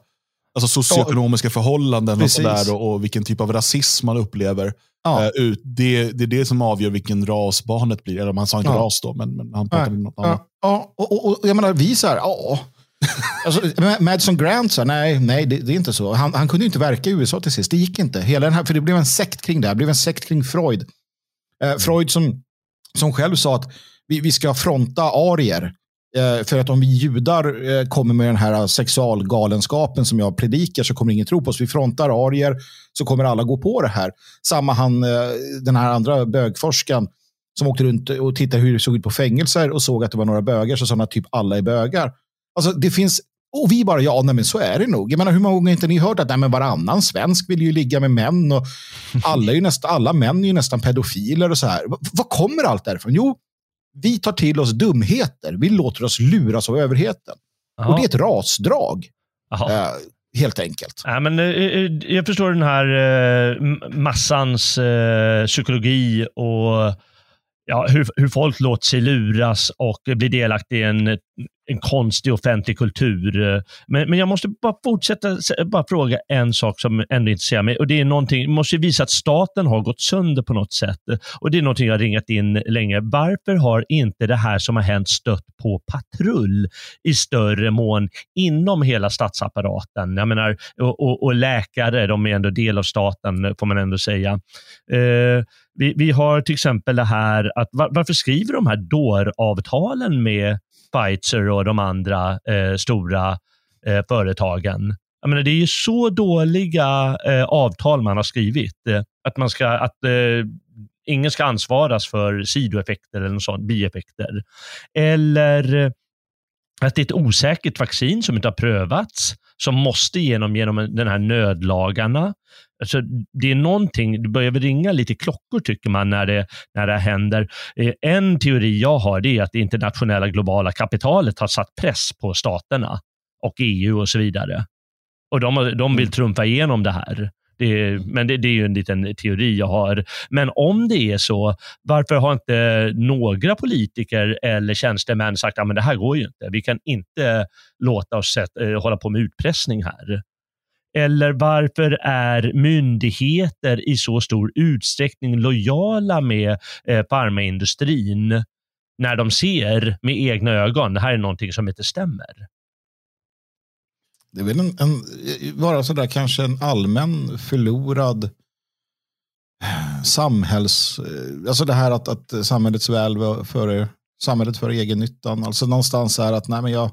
A: alltså socioekonomiska förhållanden och, sådär, och, och, vilken typ av rasism man upplever. Ja. Uh, ut. Det, det är det som avgör vilken ras barnet blir. Eller man sa inte ja. ras då, men, men han pratade om något annat.
C: Ja, och, och, och jag menar, vi så här, ja. alltså, Madison Grant sa nej, nej det, det, är inte så. Han, han kunde inte verka i USA till sist. Det gick inte. Hela den här, för det blev en sekt kring det. Det blev en sekt kring Freud. Uh, Freud som, som själv sa att vi, vi ska fronta arier. Eh, för att om vi judar eh, kommer med den här eh, sexualgalenskapen som jag predikar så kommer ingen tro på oss. Vi frontar arier så kommer alla gå på det här. Samma han, den här andra bögforskaren som åkte runt och tittade hur det såg ut på fängelser och såg att det var några bögar så sa han att typ alla är bögar. Alltså det finns och vi bara, ja, nej, men så är det nog. Jag menar, hur många gånger har inte ni hört att nej, men varannan svensk vill ju ligga med män och alla, är ju nästa, alla män är ju nästan pedofiler och så här. Var kommer allt därifrån? Jo, vi tar till oss dumheter. Vi låter oss luras av överheten. Aha. Och det är ett rasdrag. Eh, helt enkelt.
B: Ja, men, eh, eh jag förstår den här eh, massans eh, psykologi och ja, hur, hur folk låter sig luras och blir delaktiga i en en konstig offentlig kultur. Men, men jag måste bara fortsätta bara fråga en sak som ändå intresserar mig. Och det är någonting, måste visa att staten har gått sönder på något sätt. Och Det är någonting jag har ringat in länge. Varför har inte det här som har hänt stött på patrull i större mån inom hela statsapparaten? Jag menar, och, och, och läkare, de är ändå del av staten, får man ändå säga. Eh, vi, vi har till exempel det här att var, varför skriver de här dåravtalen med Pfizer och de andra eh, stora eh, företagen? Jag menar, det är ju så dåliga eh, avtal man har skrivit. Eh, att man ska, att eh, ingen ska ansvaras för sidoeffekter eller sånt, bieffekter. Eller eh, att det är ett osäkert vaccin som inte har prövats, som måste igenom genom den här nödlagarna. Alltså, det är någonting, det börjar väl ringa lite klockor tycker man när det, när det händer. Eh, en teori jag har är att det internationella globala kapitalet har satt press på staterna och EU och så vidare. Och de, de vill mm. trumfa igenom det här. Det, men det, det, är ju en liten teori jag har. Men om det är så, varför har inte några politiker eller tjänstemän sagt att det här går ju inte. Vi kan inte låta oss sätt, eh, hålla på med utpressning här. Eller varför är myndigheter i så stor utsträckning lojala med eh, farmaindustrin när de ser med egna ögon, det här är någonting som inte stämmer?
C: Det är väl en, en bara sådär kanske en allmän förlorad eh, samhälls... Eh, alltså det här att, att samhällets väl före samhället för egennyttan. Alltså någonstans är att nej men jag,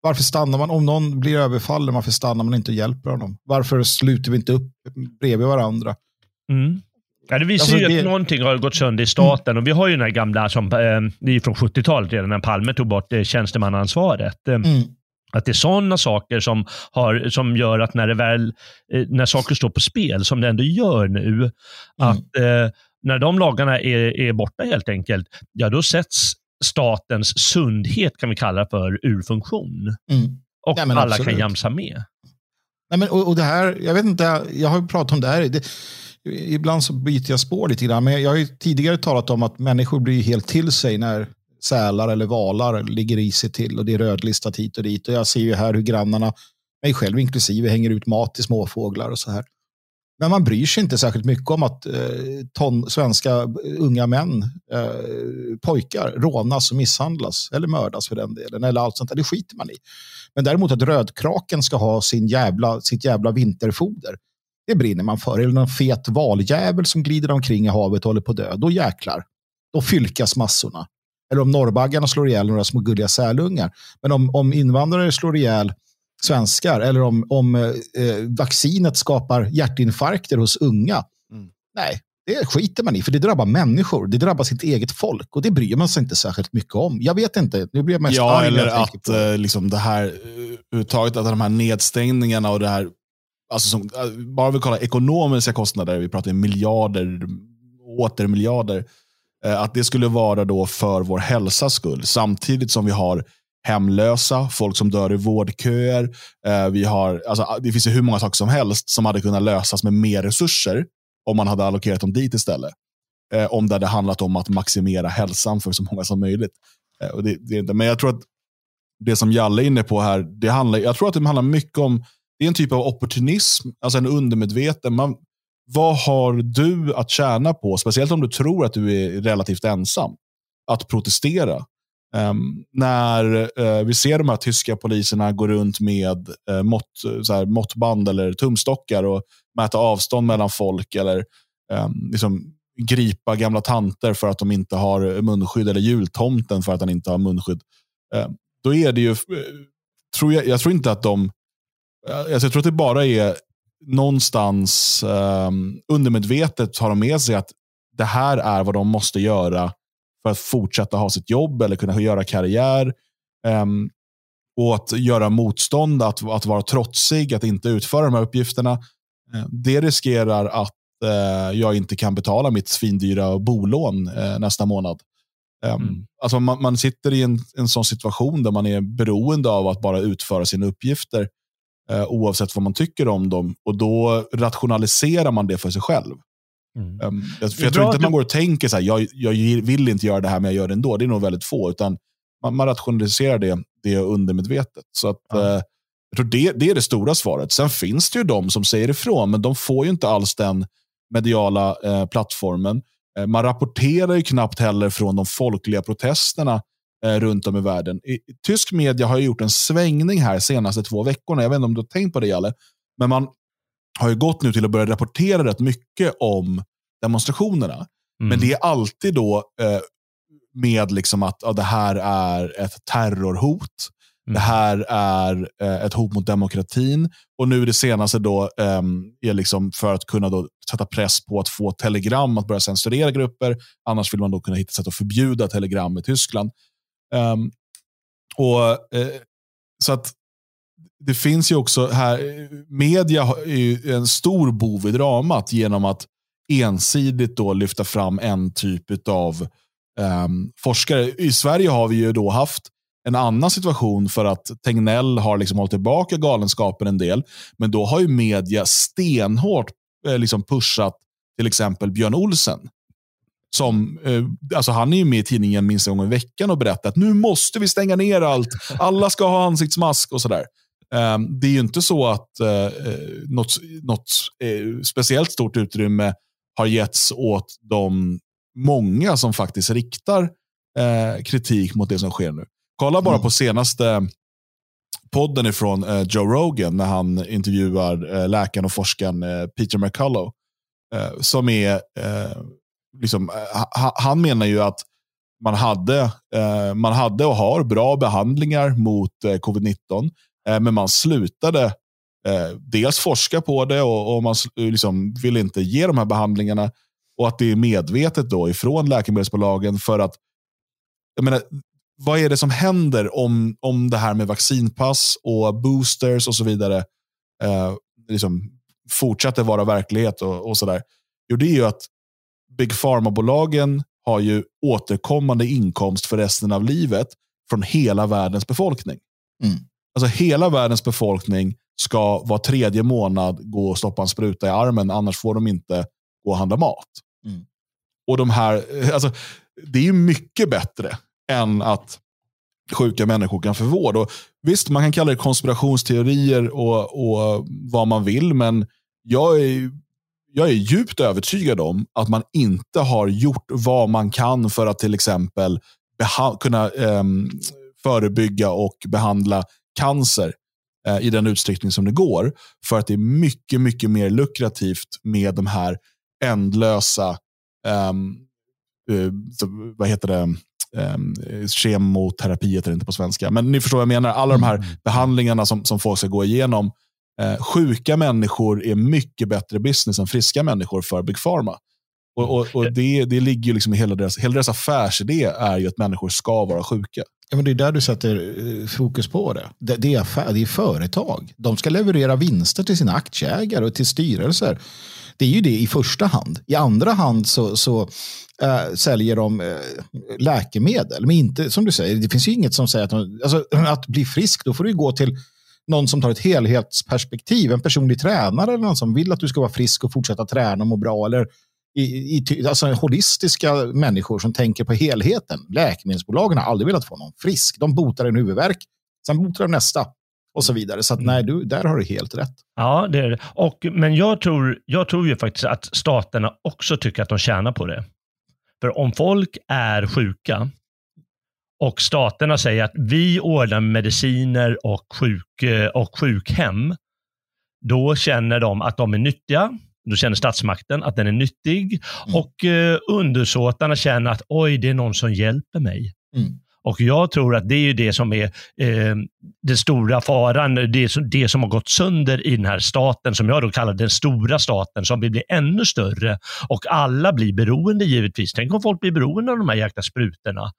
C: varför stannar man? Om någon blir överfallen, varför stannar man inte och hjälper honom? Varför sluter vi inte upp bredvid varandra?
B: Mm. Ja, det visar alltså, ju det... att någonting har gått sönder i staten. Mm. Och vi har ju den här gamla, som, eh, det är från 70-talet redan, när Palme tog bort eh, tjänstemannaansvaret. Eh, mm. Att det är sådana saker som, har, som gör att när, det väl, eh, när saker står på spel, som det ändå gör nu, mm. att eh, när de lagarna är, är borta helt enkelt, ja då sätts statens sundhet, kan vi kalla för, ur funktion. Mm. Och ja, alla absolut. kan jamsa med.
C: Nej, men, och, och, det här, jag vet inte, jag har pratat om det här. Det, ibland så byter jag spår lite grann, men jag har tidigare talat om att människor blir helt till sig när sälar eller valar ligger i sig till och det är rödlistat hit och dit. Och jag ser ju här hur grannarna, mig själv inklusive, hänger ut mat till småfåglar och så här. Men man bryr sig inte särskilt mycket om att eh, ton, svenska unga män, eh, pojkar, rånas och misshandlas eller mördas för den delen. Eller allt sånt där, det skiter man i. Men däremot att rödkraken ska ha sin jävla, sitt jävla vinterfoder, det brinner man för. Eller någon fet valjävel som glider omkring i havet och håller på att dö. Då jäklar. Då fylkas massorna. Eller om norrbaggarna slår ihjäl några små gulliga sälungar. Men om, om invandrare slår ihjäl svenskar eller om, om eh, vaccinet skapar hjärtinfarkter hos unga. Mm. Nej, det skiter man i, för det drabbar människor. Det drabbar sitt eget folk och det bryr man sig inte särskilt mycket om. Jag vet inte. Nu blir jag mest
A: ja, eller att eh, liksom det här, eh, överhuvudtaget att de här nedstängningarna och det här, alltså som, eh, bara vi kollar ekonomiska kostnader, vi pratar miljarder, åter miljarder, att det skulle vara då för vår hälsas skull, samtidigt som vi har hemlösa, folk som dör i vårdköer. Eh, vi har, alltså, det finns ju hur många saker som helst som hade kunnat lösas med mer resurser om man hade allokerat dem dit istället. Eh, om det hade handlat om att maximera hälsan för så många som möjligt. Eh, och det, det är inte, men jag tror att det som Jalle är inne på här, det handlar, jag tror att det handlar mycket om, det är en typ av opportunism, alltså en undermedveten. Man, vad har du att tjäna på, speciellt om du tror att du är relativt ensam, att protestera? Um, när uh, vi ser de här tyska poliserna gå runt med uh, mått, så här, måttband eller tumstockar och mäta avstånd mellan folk eller um, liksom, gripa gamla tanter för att de inte har munskydd eller jultomten för att han inte har munskydd. Uh, då är det ju, eh, tror jag, jag tror inte att de, alltså jag tror att det bara är någonstans um, undermedvetet har de med sig att det här är vad de måste göra för att fortsätta ha sitt jobb eller kunna göra karriär. Um, och att göra motstånd, att, att vara trotsig, att inte utföra de här uppgifterna. Uh, det riskerar att uh, jag inte kan betala mitt svindyra bolån uh, nästa månad. Um, mm. alltså man, man, sitter i en, en sån situation där man är beroende av att bara utföra sina uppgifter oavsett vad man tycker om dem. Och då rationaliserar man det för sig själv. Mm. Um, jag, för jag tror inte att man går och tänker så här, jag, jag vill inte göra det här men jag gör det ändå. Det är nog väldigt få. Utan man, man rationaliserar det, det undermedvetet. Så att, ja. uh, jag tror det, det är det stora svaret. Sen finns det ju de som säger ifrån, men de får ju inte alls den mediala uh, plattformen. Uh, man rapporterar ju knappt heller från de folkliga protesterna runt om i världen. I, tysk media har gjort en svängning här senaste två veckorna. Jag vet inte om du har tänkt på det, Jalle. Men man har ju gått nu till att börja rapportera rätt mycket om demonstrationerna. Men
B: Mm.
A: det är alltid då eh, med liksom att ja, det här är ett terrorhot.
B: Mm.
A: Det här är eh, ett hot mot demokratin. Och nu det senaste då ehm, är liksom för att kunna då sätta press på att få Telegram att börja censurera grupper. Annars vill man då kunna hitta sätt att förbjuda Telegram i Tyskland. Ehm, och eh, Så att det finns ju också här, media är ju en stor bov i dramat genom att ensidigt då lyfta fram en typ av um, ehm, forskare. I Sverige har vi ju då haft en annan situation för att Tegnell har liksom hållit tillbaka galenskapen en del. Men då har ju media stenhårt eh, liksom pushat till exempel Björn Olsen. Som, eh, alltså han är ju med i tidningen minst en gång i veckan och berättar att nu måste vi stänga ner allt. Alla ska ha ansiktsmask och sådär. Eh, det är ju inte så att eh, eh, något, något eh, speciellt stort utrymme har getts åt de många som faktiskt riktar eh, kritik mot det som sker nu. Kolla bara
C: Mm.
A: på senaste podden ifrån eh, Joe Rogan när han intervjuar eh, läkaren och forskaren eh, Peter McCullough. Som är, liksom, ha, han menar ju att man hade, man hade och har bra behandlingar mot eh, covid-19. Eh, men man slutade eh, dels forska på det och, och man liksom vill inte ge de här behandlingarna. Och att det är medvetet då ifrån läkemedelsbolagen för att jag menar, vad är det som händer om, om det här med vaccinpass och boosters och så vidare eh, liksom fortsätter vara verklighet och, och sådär? Jo, det är ju att Big Pharma-bolagen har ju återkommande inkomst för resten av livet från hela världens befolkning.
C: Mm.
A: Alltså hela världens befolkning ska var tredje månad gå och stoppa en spruta i armen, annars får de inte gå och handla mat.
C: Mm.
A: Och de här, alltså, Det är ju mycket bättre än att sjuka människor kan få vård. Och visst, man kan kalla det konspirationsteorier och, och vad man vill, men jag är, jag är djupt övertygad om att man inte har gjort vad man kan för att till exempel kunna ehm, förebygga och behandla cancer eh, i den utsträckning som det går. För att det är mycket, mycket mer lukrativt med de här ändlösa, eh, så- vad heter det, um, kemoterapi heter det inte på svenska. Men ni förstår vad jag menar. Alla de här behandlingarna som, som folk ska gå igenom. Eh, sjuka människor är mycket bättre business än friska människor för Big Pharma. Och, och, och det, det ligger ju liksom i hela deras, hela deras affärsidé är ju att människor ska vara sjuka.
C: Ja, men det är där du sätter eh, fokus på det. Det, det, är affär, det är företag. De ska leverera vinster till sina aktieägare och till styrelser. Det är ju det i första hand. I andra hand så, så äh, säljer de äh, läkemedel. Men inte, som du säger, det finns ju inget som säger att de, alltså, att bli frisk, då får du ju gå till någon som tar ett helhetsperspektiv, en personlig tränare eller någon som vill att du ska vara frisk och fortsätta träna och må bra. Eller i, i, alltså holistiska människor som tänker på helheten. Läkemedelsbolagen har aldrig velat få någon frisk. De botar en huvudvärk, sen botar de nästa och så vidare. Så att, nej, du, där har du helt rätt.
B: Ja, det är det. Och, men jag tror, jag tror ju faktiskt att staterna också tycker att de tjänar på det. För om folk är sjuka och staterna säger att vi ordnar mediciner och, sjuk, eh, och sjukhem, då känner de att de är nyttiga. Då känner statsmakten att den är nyttig
C: Mm.
B: och eh, undersåtarna känner att oj, det är någon som hjälper mig.
C: Mm.
B: Och jag tror att det är det som är eh, den stora faran, det, som- det som har gått sönder i den här staten, som jag då kallar den stora staten, som vill bli ännu större. Och alla blir beroende givetvis. Tänk om folk blir beroende av de här jäkla sprutorna.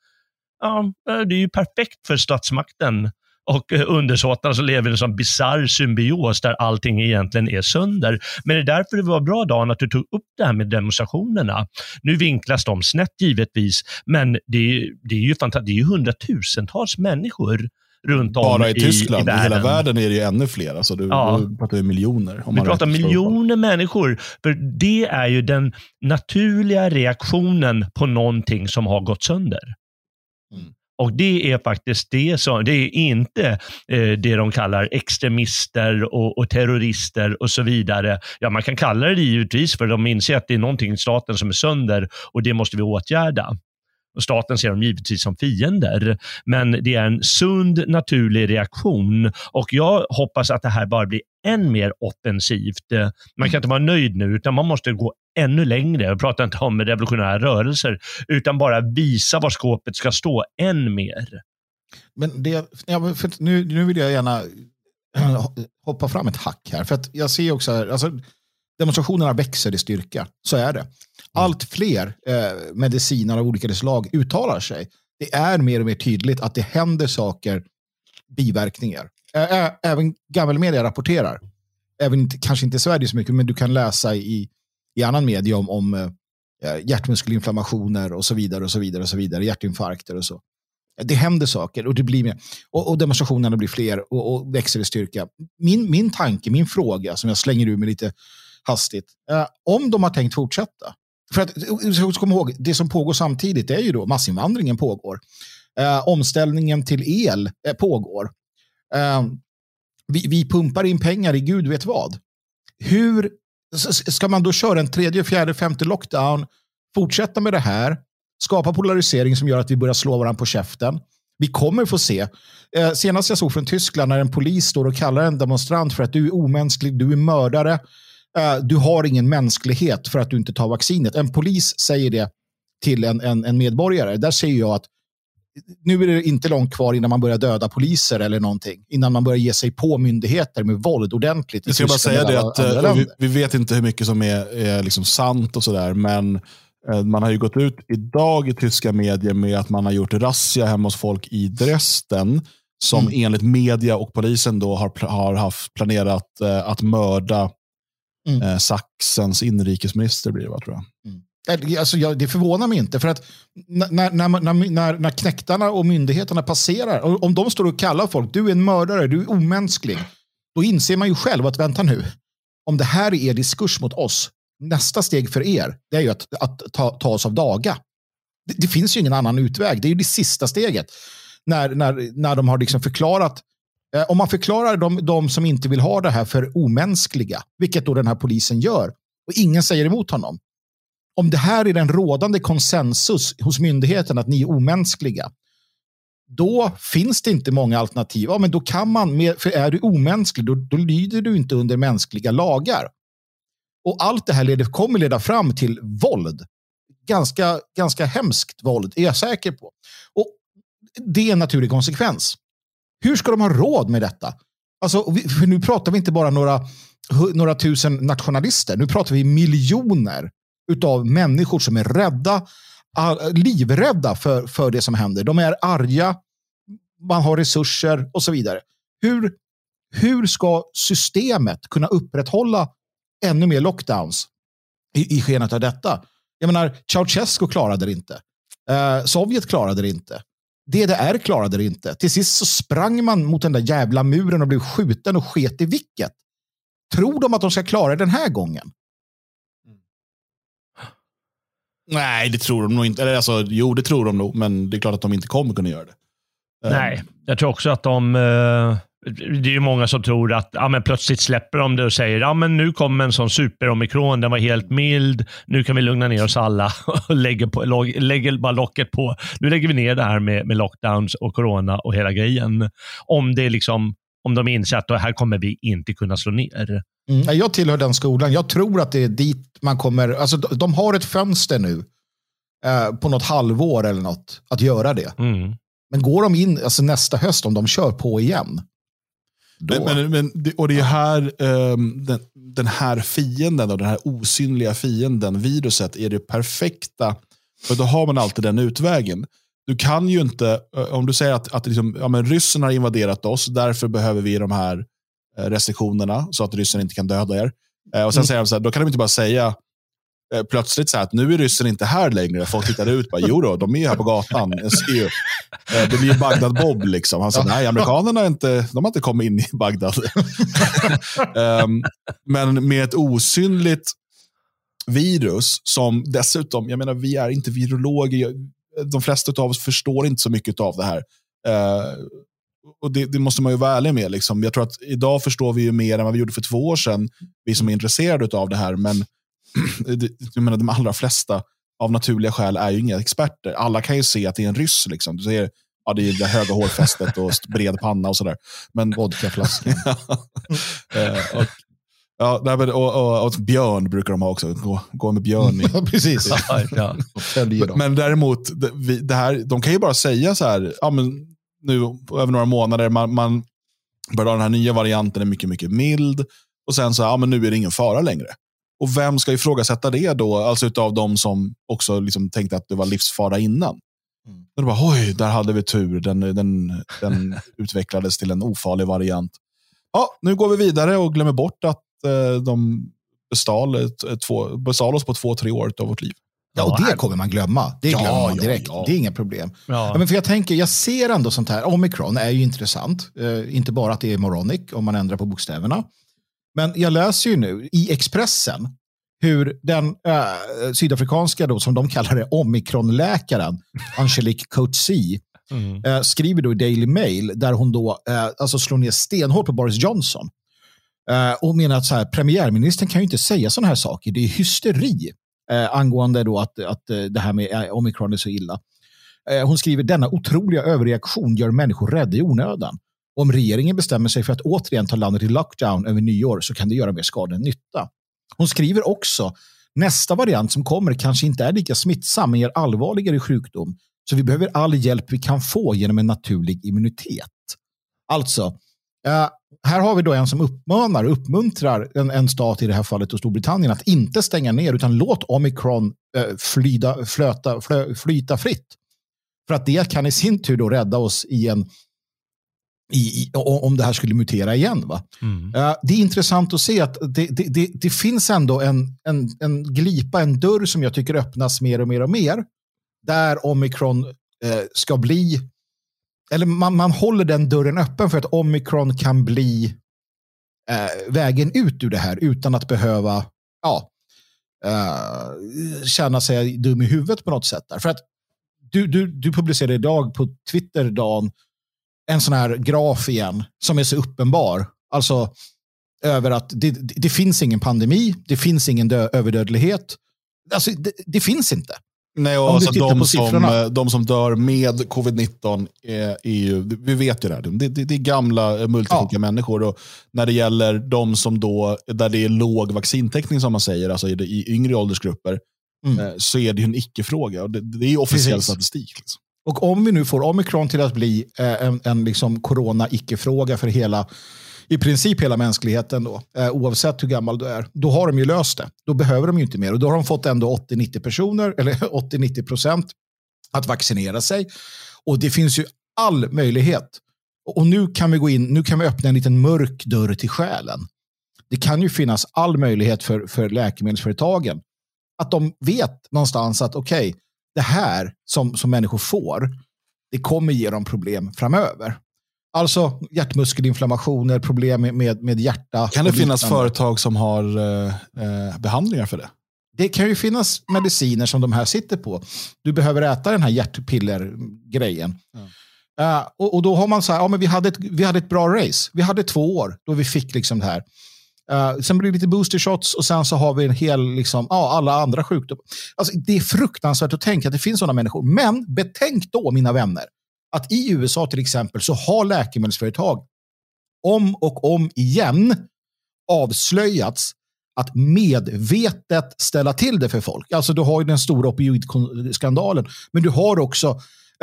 B: Ja, eh, det är ju perfekt för statsmakten och eh, undersåtarna som lever i en sån bisarr symbios där allting egentligen är sönder. Men det är därför det var bra Dan att du tog upp det här med demonstrationerna. Nu vinklas de snett givetvis, men det är, det är ju fantastiskt. Det är ju hundratusentals människor runt om
A: Bara i Tyskland. I,
B: i,
A: hela
B: världen.
A: är det ju ännu fler. Alltså, du,
B: Ja.
A: du pratar ju miljoner. Om
B: Vi pratar miljoner människor. För det är ju den naturliga reaktionen på någonting som har gått sönder.
C: Mm.
B: Och det är faktiskt det som, det är inte eh, det de kallar extremister och, och terrorister och så vidare. Ja, man kan kalla det givetvis för de inser att det är någonting i staten som är sönder och det måste vi åtgärda. Och staten ser dem givetvis som fiender, men det är en sund, naturlig reaktion. Och jag hoppas att det här bara blir än mer offensivt. Man kan inte vara nöjd nu, utan man måste gå ännu längre. Jag pratar inte om revolutionära rörelser, utan bara visa var skåpet ska stå än mer.
C: Men det, ja, för nu, nu vill jag gärna hoppa fram ett hack här. För att jag ser också här, alltså, demonstrationerna växer i styrka. Så är det. Allt fler eh, mediciner av olika slag uttalar sig. Det är mer och mer tydligt att det händer saker, biverkningar. Ä även gammelmedia rapporterar. Även kanske inte i Sverige så mycket, men du kan läsa i, i annan media om, om eh, hjärtmuskelinflammationer och så vidare och så vidare och så vidare, hjärtinfarkter och så. Det händer saker och det blir mer. Och, och demonstrationerna blir fler och, och, växer i styrka. Min, min tanke, min fråga som jag slänger ur mig lite hastigt. Eh, om de har tänkt fortsätta. För att eh, kom ihåg, det som pågår samtidigt är ju då massinvandringen pågår. Eh, omställningen till el eh, pågår. Eh, vi, vi, pumpar in pengar i gud vet vad. Hur ska man då köra en tredje, fjärde, femte lockdown, fortsätta med det här, skapa polarisering som gör att vi börjar slå varandra på käften. Vi kommer få se. Eh, senast jag såg från Tyskland när en polis står och kallar en demonstrant för att du är omänsklig, du är mördare, eh, du har ingen mänsklighet för att du inte tar vaccinet. En polis säger det till en, en, en medborgare. Där ser jag att nu är det inte långt kvar innan man börjar döda poliser eller någonting. Innan man börjar ge sig på myndigheter med våld ordentligt.
A: Jag ska bara säga det att eh, vi, vi, vet inte hur mycket som är, är liksom sant och sådär, men Eh, man har ju gått ut idag i tyska medier med att man har gjort razzia hemma hos folk i Dresden som mm. enligt media och polisen då har, har haft planerat eh, att mörda mm. eh, Sachsens inrikesminister. Blir det, va, tror jag. Mm.
C: Äh, alltså, jag, det förvånar mig inte. för att när, när, när, när, när knäktarna och myndigheterna passerar, om de står och kallar folk, du är en mördare, du är omänsklig, då inser man ju själv att vänta nu, om det här är er diskurs mot oss, nästa steg för er det är ju att, att ta, ta oss av daga. Det, det, finns ju ingen annan utväg. Det är ju det sista steget. När, när, när de har liksom förklarat eh, om man förklarar de, de som inte vill ha det här för omänskliga, vilket då den här polisen gör, och ingen säger emot honom. Om det här är den rådande konsensus hos myndigheten att ni är omänskliga, då finns det inte många alternativ. Ja, men då kan man, för är du omänsklig, då, då lyder du inte under mänskliga lagar. Och allt det här leder, kommer leda fram till våld. Ganska, ganska hemskt våld, är jag säker på. Och det är en naturlig konsekvens. Hur ska de ha råd med detta? Alltså, för nu pratar vi inte bara några, några tusen nationalister. Nu pratar vi miljoner utav människor som är rädda, livrädda för, för det som händer. De är arga, man har resurser och så vidare. Hur, hur ska systemet kunna upprätthålla ännu mer lockdowns i, i skenet av detta. Jag menar, Ceausescu klarade det inte. Eh, Sovjet klarade det inte. DDR klarade det inte. Till sist så sprang man mot den där jävla muren och blev skjuten och sket i vilket. Tror de att de ska klara det den här gången?
A: Nej, det tror de nog inte. Eller alltså, jo, det tror de nog, men det är klart att de inte kommer kunna göra det.
B: Eh, Nej, jag tror också att de... Eh, det är ju många som tror att ja, men plötsligt släpper de det och säger ja, men nu kommer en sån super-omikron. Den var helt mild. Nu kan vi lugna ner oss alla och lägger, på, lägger bara locket på. Nu lägger vi ner det här med, med lockdowns och corona och hela grejen. Om, det liksom, om de inser att det här kommer vi inte kunna slå ner.
C: Mm. Jag tillhör den skolan. Jag tror att det är dit man kommer. Alltså, de har ett fönster nu eh, på något halvår eller något att göra det. Mm. Men går de in alltså nästa höst, om de kör på igen,
A: men, men, men, och det är här um, den, den, här fienden, och den här osynliga fienden, viruset, är det perfekta. För då har man alltid den utvägen. Du kan ju inte, eh, om du säger att, att liksom, ja, men ryssen har invaderat oss, därför behöver vi de här eh, restriktionerna så att ryssen inte kan döda er. Eh, och sen mm. säger de så här, då kan de inte bara säga plötsligt så här att nu är ryssen inte här längre. Folk tittar ut och bara, jo då, de är ju här på gatan. Jag ser ju. Det blir ju Bagdad-Bob. Liksom. Han sa, nej, amerikanerna inte, de har inte kommit in i Bagdad. um, men med ett osynligt virus som dessutom, jag menar, vi är inte virologer. De flesta av oss förstår inte så mycket av det här. Uh, och det, det, måste man ju vara ärlig med. Liksom. Jag tror att idag förstår vi ju mer än vad vi gjorde för två år sedan, vi som är intresserade av det här. Men jag menar, de allra flesta av naturliga skäl är ju inga experter. Alla kan ju se att det är en ryss. Liksom. Du ser, ja, det är det höga hårfästet och bred panna och sådär. Men,
C: Vodkaflaskan.
A: Eh, och, Ja, nej, men, och, och, och björn brukar de ha också. Gå, gå med björn i.
C: Precis.
B: Ja.
C: Och dem.
A: Men däremot, det, vi, det här, de kan ju bara säga så här, ja, men nu över några månader, man, man börjar den här nya varianten är mycket, mycket mild. Och sen så, ja men nu är det ingen fara längre. Och vem ska ifrågasätta det då? Alltså utav de som också liksom tänkte att det var livsfara innan.
C: Mm.
A: Då bara, oj, där hade vi tur. Den, den, den utvecklades till en ofarlig variant. Ja, nu går vi vidare och glömmer bort att de bestal, ett- två, bestal oss på två, tre år av vårt liv.
C: Ja, och
B: Ja,
C: det kommer man glömma. Det
A: Ja,
C: glömmer man
A: ja,
C: direkt.
A: ja.
C: Det är inga problem. Ja.
B: Ja.
C: men för jag tänker, jag ser ändå sånt här. Omicron är ju intressant. Eh, inte bara att det är moronic om man ändrar på bokstäverna. Men jag läser ju nu i Expressen hur den eh, sydafrikanska, då, som de kallar det, omikronläkaren Angelique Coetzee
B: Mm.
C: eh, skriver då i Daily Mail där hon då eh, alltså slår ner stenhårt på Boris Johnson. Eh, och menar att så här, premiärministern kan ju inte säga sådana här saker. Det är hysteri eh, angående då att, att eh, det här med eh, omikron är så illa. Eh, hon skriver denna otroliga överreaktion gör människor rädda i onödan. Om regeringen bestämmer sig för att återigen ta landet i lockdown över nyår så kan det göra mer skada än nytta. Hon skriver också nästa variant som kommer kanske inte är lika smittsam men ger allvarligare sjukdom. Så vi behöver all hjälp vi kan få genom en naturlig immunitet. Alltså, här har vi då en som uppmanar och uppmuntrar en, en stat, i det här fallet då Storbritannien, att inte stänga ner utan låt omikron eh, flyda, flöta, flö, flyta fritt. För att det kan i sin tur då rädda oss i en i, i, om det här skulle mutera igen. Va?
B: Mm.
C: Eh, det är intressant att se att det, det, det, det finns ändå en, en, en glipa, en dörr som jag tycker öppnas mer och mer och mer. Där omikron eh, ska bli, eller man, man håller den dörren öppen för att omikron kan bli eh, vägen ut ur det här utan att behöva ja, eh, känna sig dum i huvudet på något sätt. Där. För att du, du, du publicerade idag på Twitter, Dan, en sån här graf igen som är så uppenbar. Alltså över att det, det, finns ingen pandemi, det finns ingen dö, överdödlighet. Alltså, det, det finns inte.
A: Nej, och alltså de, som, eh, de som dör med covid-19 är, är ju, vi vet ju det här, det, det, det är gamla eh, multisjuka
C: Ja.
A: människor. Och när det gäller de som då, där det är låg vaccintäckning som man säger, alltså i, i yngre åldersgrupper,
C: Mm.
A: eh, så är det ju en icke-fråga. Det, det är officiell
C: Precis.
A: statistik. Liksom.
C: Och om vi nu får omikron till att bli en, en liksom corona-icke-fråga för hela, i princip hela mänskligheten då, eh, oavsett hur gammal du är, då har de ju löst det. Då behöver de ju inte mer. Och då har de fått ändå 80-90 personer, eller 80-90 procent att vaccinera sig. Och det finns ju all möjlighet. Och nu kan vi gå in, nu kan vi öppna en liten mörk dörr till själen. Det kan ju finnas all möjlighet för, för läkemedelsföretagen att de vet någonstans att okej, det här som, som människor får, det kommer ge dem problem framöver. Alltså hjärtmuskelinflammationer, problem med, med, med hjärta.
A: Kan det finnas företag som har eh, eh, behandlingar för det?
C: Det kan ju finnas mediciner som de här sitter på. Du behöver äta den här hjärtpiller-grejen. Eh, och, och då har man så här, ja, men vi, hade ett, vi hade ett bra race. Vi hade två år då vi fick liksom det här. Eh, sen blir det lite booster shots och sen så har vi en hel, liksom, ja, alla andra sjukdomar. Alltså, det är fruktansvärt att tänka att det finns sådana människor. Men betänk då, mina vänner, att i USA till exempel så har läkemedelsföretag om och om igen avslöjats att medvetet ställa till det för folk. Alltså du har ju den stora opioidskandalen, men du har också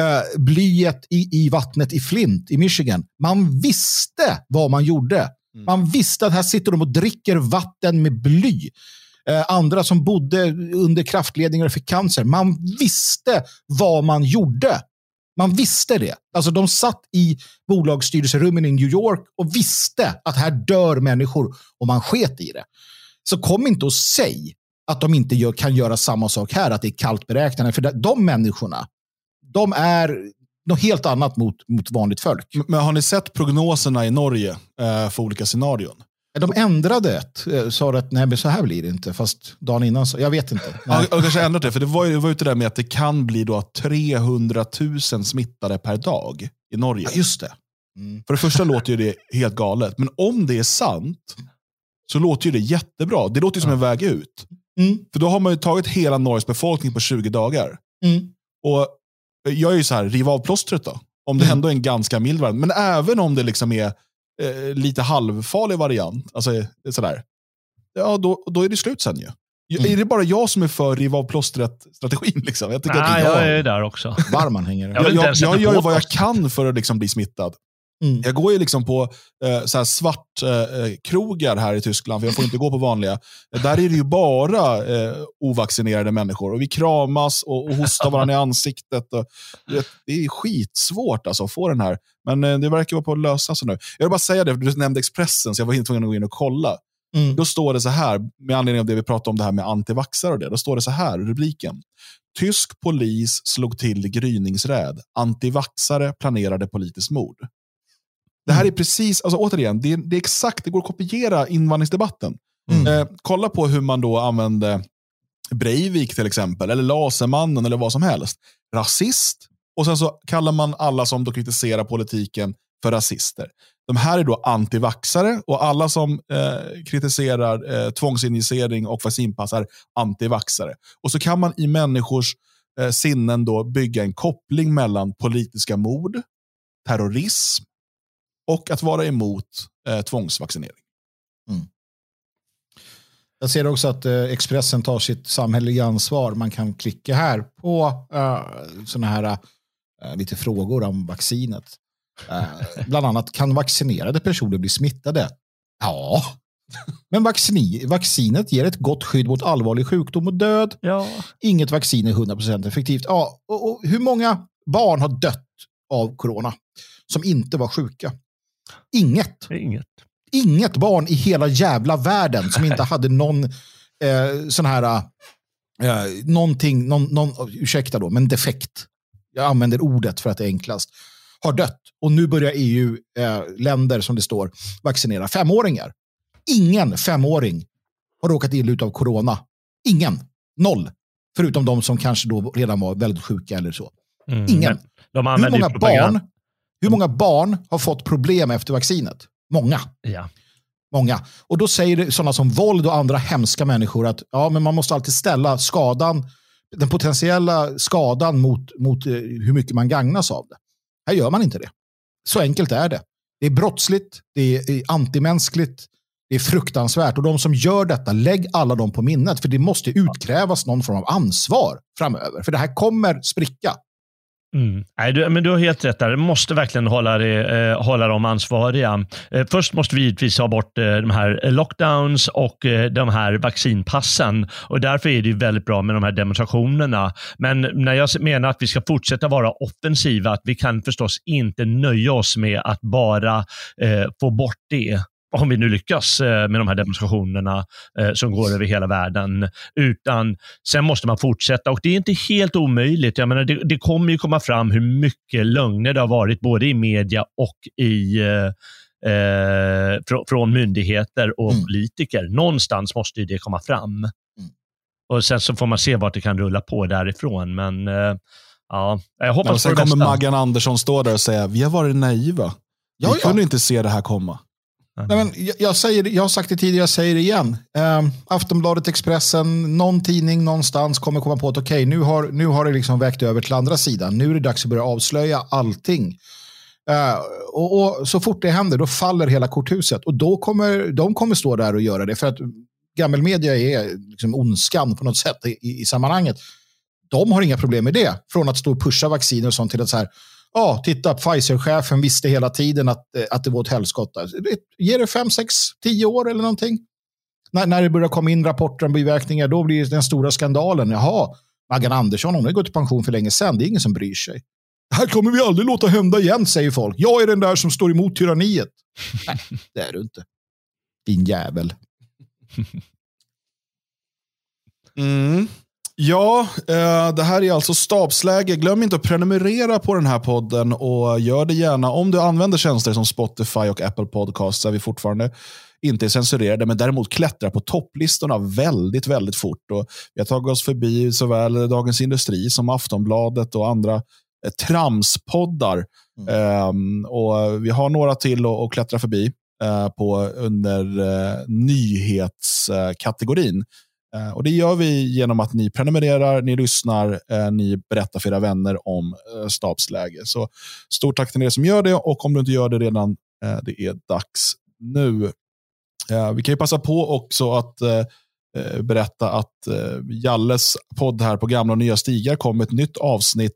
C: eh, blyet i, i vattnet i Flint i Michigan. Man visste vad man gjorde. Man visste att här sitter de och dricker vatten med bly. Eh, andra som bodde under kraftledningar fick cancer. Man visste vad man gjorde. Man visste det. Alltså de satt i bolagsstyrelserummen i New York och visste att här dör människor och man sket i det. Så kom inte och säg att de inte gör, kan göra samma sak här, att det är kallt beräknande. För de, människorna, de är något helt annat mot, mot vanligt folk.
A: Men har ni sett prognoserna i Norge eh, för olika scenarion?
C: De ändrade ett, eh, sa att nej, men så här blir det inte. Fast dagen innan, så, jag vet inte.
A: Ja, och kanske ändrat det, för det var ju det var det där med att det kan bli då 300 000 smittade per dag i Norge.
C: Ja, just det. Mm.
A: För det första låter ju det helt galet, men om det är sant så låter ju det jättebra. Det låter ju som en väg ut.
C: Mm.
A: För då har man ju tagit hela Norges befolkning på 20 dagar.
C: Mm.
A: Och jag är ju så här, riv av plåstret då. Om det
C: Mm.
A: ändå är en ganska mild variant. Men även om det liksom är eh, lite halvfarlig variant, alltså eh, sådär. ja, då, då är det slut sen ju.
C: Mm.
A: Är det bara jag som är för riv av plåstret-strategin? Liksom? Jag, tycker
B: Nej,
A: att
B: jag
A: bra.
B: är där också.
C: Varm anhängare.
B: Jag
A: jag, jag, jag gör vad jag kan för att liksom bli smittad.
C: Mm.
A: Jag går ju liksom på eh, så här svart eh, krogar här i Tyskland, för jag får inte gå på vanliga. Där är det ju bara eh, ovaccinerade människor. Och Vi kramas och, och hostar varandra i ansiktet. Och, det, det är skitsvårt alltså, att få den här. Men eh, det verkar vara på att lösa sig nu. Jag vill bara säga det, du nämnde Expressen, så jag var tvungen att gå in och kolla.
C: Mm.
A: Då står det så här, med anledning av det vi pratade om det här med antivaxare och det. Då står det så här, rubriken. Tysk polis slog till gryningsräd. Antivaxare planerade politiskt mord. Det här är precis, alltså återigen, det är, det är exakt, det går att kopiera invandringsdebatten.
C: Mm.
A: Eh, kolla på hur man då använde Breivik till exempel, eller Lasermannen eller vad som helst. Rasist, och sen så kallar man alla som då kritiserar politiken för rasister. De här är då antivaxare och alla som eh, kritiserar eh, tvångsinjicering och vaccinpass är antivaxare. Och så kan man i människors eh, sinnen då bygga en koppling mellan politiska mord, terrorism och att vara emot eh, tvångsvaccinering.
C: Jag ser också att eh, Expressen tar sitt samhälleliga ansvar. Man kan klicka här på uh, sådana här eh, lite frågor om vaccinet. Eh, bland annat, kan vaccinerade personer bli smittade? Ja, men vaccini, vaccinet ger ett gott skydd mot allvarlig sjukdom och död.
B: Ja.
C: Inget vaccin är 100% effektivt. Ja, och, och hur många barn har dött av corona som inte var sjuka? Inget.
B: Inget.
C: Inget barn i hela jävla världen som inte hade någon eh, sån här, eh, någonting, någon, någon, ursäkta då, men defekt. Jag använder ordet för att det är enklast. Har dött. Och nu börjar EU-länder, som det står, vaccinera femåringar. Ingen femåring har råkat illa ut av corona. Ingen. Noll. Förutom de som kanske då redan var väldigt sjuka eller så.
B: Mm.
C: Ingen. Hur många, barn, hur många barn har fått problem efter vaccinet? Många.
B: Ja.
C: Många. Och då säger sådana som våld och andra hemska människor att ja, men man måste alltid ställa skadan, den potentiella skadan mot, mot eh, hur mycket man gagnas av det. Här gör man inte det. Så enkelt är det. Det är brottsligt, det är antimänskligt, det är fruktansvärt. Och de som gör detta, lägg alla dem på minnet. För det måste utkrävas någon form av ansvar framöver. För det här kommer spricka.
B: Mm. Nej, du, men du har helt rätt där. Du måste verkligen hålla, det, eh, hålla dem ansvariga. Eh, först måste vi givetvis ha bort eh, de här lockdowns och eh, de här vaccinpassen. Och Därför är det ju väldigt bra med de här demonstrationerna. Men när jag menar att vi ska fortsätta vara offensiva, att vi kan förstås inte nöja oss med att bara eh, få bort det om vi nu lyckas eh, med de här demonstrationerna eh, som går över hela världen. Utan sen måste man fortsätta och det är inte helt omöjligt. Jag menar, det, det kommer ju komma fram hur mycket lögner det har varit både i media och i eh, eh, fr från myndigheter och
C: Mm.
B: politiker. Någonstans måste ju det komma fram. Och Sen så får man se vart det kan rulla på därifrån. Men eh, ja, jag hoppas på
A: sen kommer. Maggan Andersson stå där och säga, vi har varit naiva. Vi
C: ja.
A: kunde inte se det här komma.
C: Nej, men jag, jag, säger, jag har sagt det tidigare, jag säger det igen. Um, Aftonbladet, Expressen, någon tidning någonstans kommer komma på att okej, nu, har, nu har det liksom vägt över till andra sidan. Nu är det dags att börja avslöja allting. Eh, och, och Så fort det händer, då faller hela korthuset. Och då kommer de kommer stå där och göra det. För att gammelmedia är liksom ondskan på något sätt i, i sammanhanget. De har inga problem med det. Från att stå och pusha vacciner och sånt till att så här, ja, titta, Pfizer-chefen visste hela tiden att, eh, att det var ett helskotta. Ge det fem, sex, tio år eller någonting. När, när det börjar komma in rapporter om biverkningar, då blir det den stora skandalen. Jaha, Maggan Andersson, hon har gått i pension för länge sedan. Det är ingen som bryr sig. Det här kommer vi aldrig låta hända igen, säger folk. Jag är den där som står emot tyranniet. Nej, det är du inte. Din jävel.
A: Mm. Ja, eh, det här är alltså stabsläge. Glöm inte att prenumerera på den här podden och gör det gärna om du använder tjänster som Spotify och Apple Podcasts där vi fortfarande inte är censurerade, men däremot klättrar på topplistorna väldigt, väldigt fort. Och vi har tagit oss förbi såväl Dagens Industri som Aftonbladet och andra eh, tramspoddar. Ehm, och vi har några till att, klättra förbi eh, på under nyhetskategorin. Eh, och Det gör vi genom att ni prenumererar, ni lyssnar, eh, ni berättar för era vänner om eh, stabsläge. Så stort tack till er som gör det och om du inte gör det redan, det är dags nu. Vi kan ju passa på också att berätta att Jalles podd här på Gamla och Nya Stigar kom ett nytt avsnitt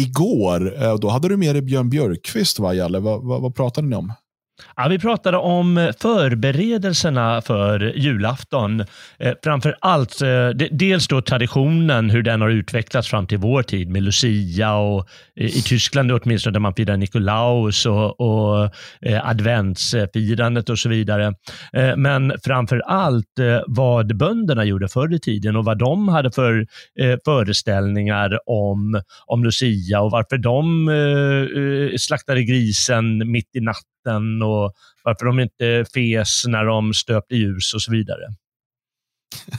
A: igår. Då hade du med dig Björn Björkqvist, va, Jalle? Vad, vad, vad pratade ni om?
B: Ja, vi pratade om förberedelserna för julafton. Eh, framför allt eh, dels då traditionen, hur den har utvecklats fram till vår tid med Lucia och eh, i Tyskland åtminstone där man firar Nikolaus och, och eh, adventsfirandet och så vidare. Eh, men framför allt eh, vad bönderna gjorde förr i tiden och vad de hade för föreställningar om, om Lucia och varför de slaktade grisen mitt i natten vatten och varför de inte fes när de stöpte ljus och så vidare.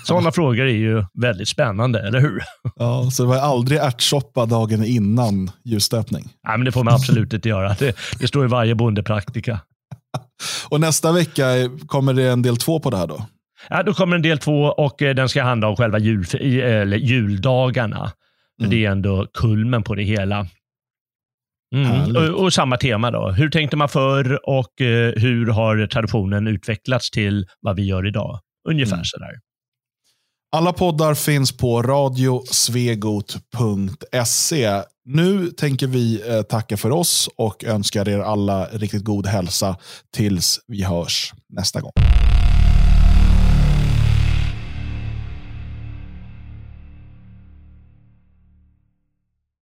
B: Sådana frågor är ju väldigt spännande, eller hur?
A: Ja, så det var aldrig ärtsoppa dagen innan ljusstöpning?
B: Nej, men det får man absolut inte göra. Det, det står i varje bondepraktika.
A: och nästa vecka kommer det en del två på det här då?
B: Ja, då kommer en del två och eh, den ska handla om själva jul, eller juldagarna. Mm. Det är ändå kulmen på det hela. Mm. Och, och, samma tema då. Hur tänkte man förr och eh, hur har traditionen utvecklats till vad vi gör idag? Ungefär mm. sådär.
A: Alla poddar finns på radiosvegot.se. Nu tänker vi eh, tacka för oss och önskar er alla riktigt god hälsa tills vi hörs nästa gång.